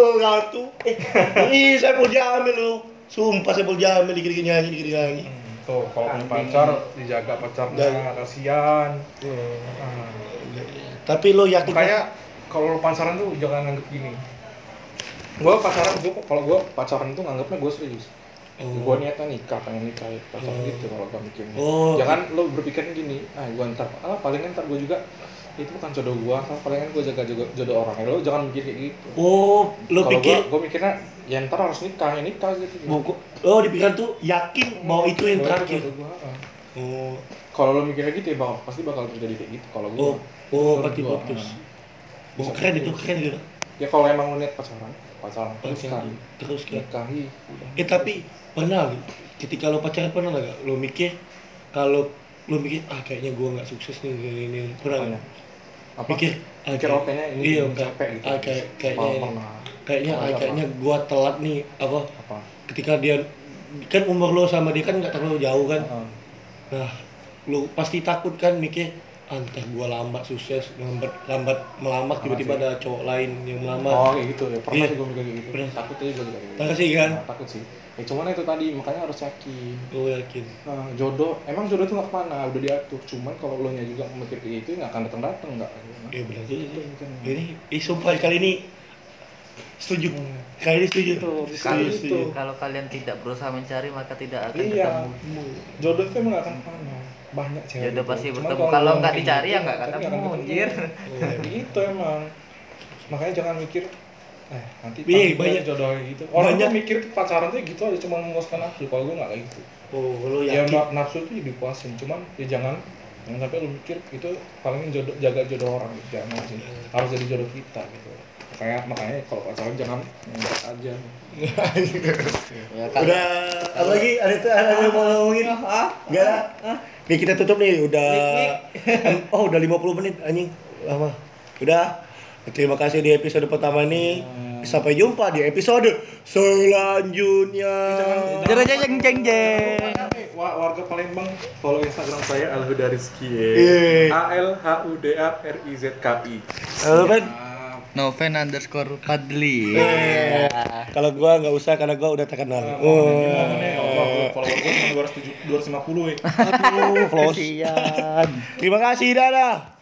S1: tuh. Eh, <laughs> ih Saipul Jamil lu. Sumpah Saipul Jamil dikit-dikit nyanyi, dikit-dikit nyanyi.
S2: Hmm, tuh kalau punya pacar dijaga pacarnya
S1: Dan-
S2: kasihan Ah.
S1: Tapi lo yakin
S2: makanya kalau lo pacaran tuh jangan nganggep gini gue pacaran gue kalau gue pacaran tuh nganggapnya gue serius
S1: Oh.
S2: gue niatnya nikah pengen nikah ya, pacaran
S1: Oh.
S2: gitu kalau gue mikirnya
S1: Oh.
S2: jangan lo berpikir gini ah gue ntar ah palingan ntar gue juga itu bukan jodoh gue ah, palingan gue jaga jodoh, jodoh orang ya lo jangan mikir kayak gitu
S1: Oh, lo
S2: kalau
S1: pikir
S2: gue mikirnya ya ntar harus nikah ya nikah gitu, gitu.
S1: buku Oh, di pikiran tuh yakin bahwa itu yang terakhir.
S2: gua, ah.
S1: Oh,
S2: kalau lo mikirnya gitu ya bakal pasti bakal terjadi kayak gitu kalau gue
S1: oh, oh, berarti
S2: Gua,
S1: putus. Oh, keren itu, keren gitu.
S2: ya kalau emang lo niat pacaran pacaran terus kan
S1: terus kan.
S2: nikahi
S1: Eh tapi pernah ketika lo pacaran pernah nggak lo mikir kalau lo mikir ah kayaknya gua nggak sukses nih ini, ini. pernah nggak?
S2: apa
S1: Mikir ah,
S2: Mikir, oh, kayaknya ini
S1: iya
S2: capek
S1: kayak,
S2: gitu.
S1: ah, kayak kayaknya
S2: pernah.
S1: kayaknya ah, kayaknya gua telat nih apa
S2: apa
S1: ketika dia kan umur lo sama dia kan nggak terlalu jauh kan
S2: Heeh.
S1: nah lo pasti takut kan mikir ah, ntar gua lambat sukses lambat lambat melamar tiba-tiba ada cowok lain yang melamar.
S2: Oh kayak gitu. Ya pernah
S1: Iya.
S2: sih gue mikir gitu.
S1: Pernah.
S2: takut aja gue juga kayak gitu.
S1: Takut sih, kan?
S2: Nah, takut sih. Ya cuman itu tadi makanya harus yakin.
S1: Lo yakin.
S2: Nah, jodoh emang jodoh tuh nggak ke mana udah diatur. Cuman kalau lo nya juga memikir kayak gitu nggak akan datang datang nggak.
S1: Ya benar juga.
S2: Iya, kan.
S1: ini eh, sumpah kali ini setuju. Kali ini setuju.
S2: Itu,
S1: setuju,
S3: Kalau,
S1: setuju.
S3: kalau kalian tidak berusaha mencari maka tidak akan
S2: iya.
S3: ketemu.
S2: jodoh tuh emang nggak akan ke mana banyak cewek
S3: Jodoh
S2: gitu.
S3: pasti
S2: Cuman
S3: bertemu.
S2: lo
S3: Kalau nggak dicari
S2: gitu,
S3: ya nggak
S2: tapi
S3: ketemu, anjir.
S1: Oh, iya. <laughs>
S2: gitu emang makanya jangan mikir eh nanti
S1: Iya,
S2: pasti
S1: banyak.
S2: jodoh gitu orang
S1: Banyak.
S2: mikir pacaran tuh gitu aja cuma memuaskan nafsu kalau gue nggak kayak gitu
S1: Oh, lu
S2: ya
S1: yakin?
S2: na- nafsu tuh ya dipuasin cuman ya jangan jangan sampai lu mikir itu paling jodoh jaga jodoh orang gitu jangan sih harus jadi jodoh kita gitu makanya makanya kalau pacaran jangan nembak aja
S3: Ya, <laughs> kan.
S1: Udah apa lagi? Ada tuh ada yang mau ngomongin? Enggak lah. Nih kita tutup nih udah Oh, udah 50 menit anjing. Lama. Udah. Terima kasih di episode pertama ini. Sampai jumpa di episode selanjutnya.
S3: Jeng jeng jeng jeng.
S2: Wa- warga Palembang follow Instagram saya Alhuda Rizky
S1: Iya.
S2: A L H U D A R I Z K I
S1: Halo, Ben.
S3: Noven underscore Padli.
S1: Eh, Kalau gua nggak usah karena gua udah terkenal. Oh.
S2: Allah, follower gue cuma 250 ya.
S1: Aduh, <laughs> close. Terima kasih, dadah.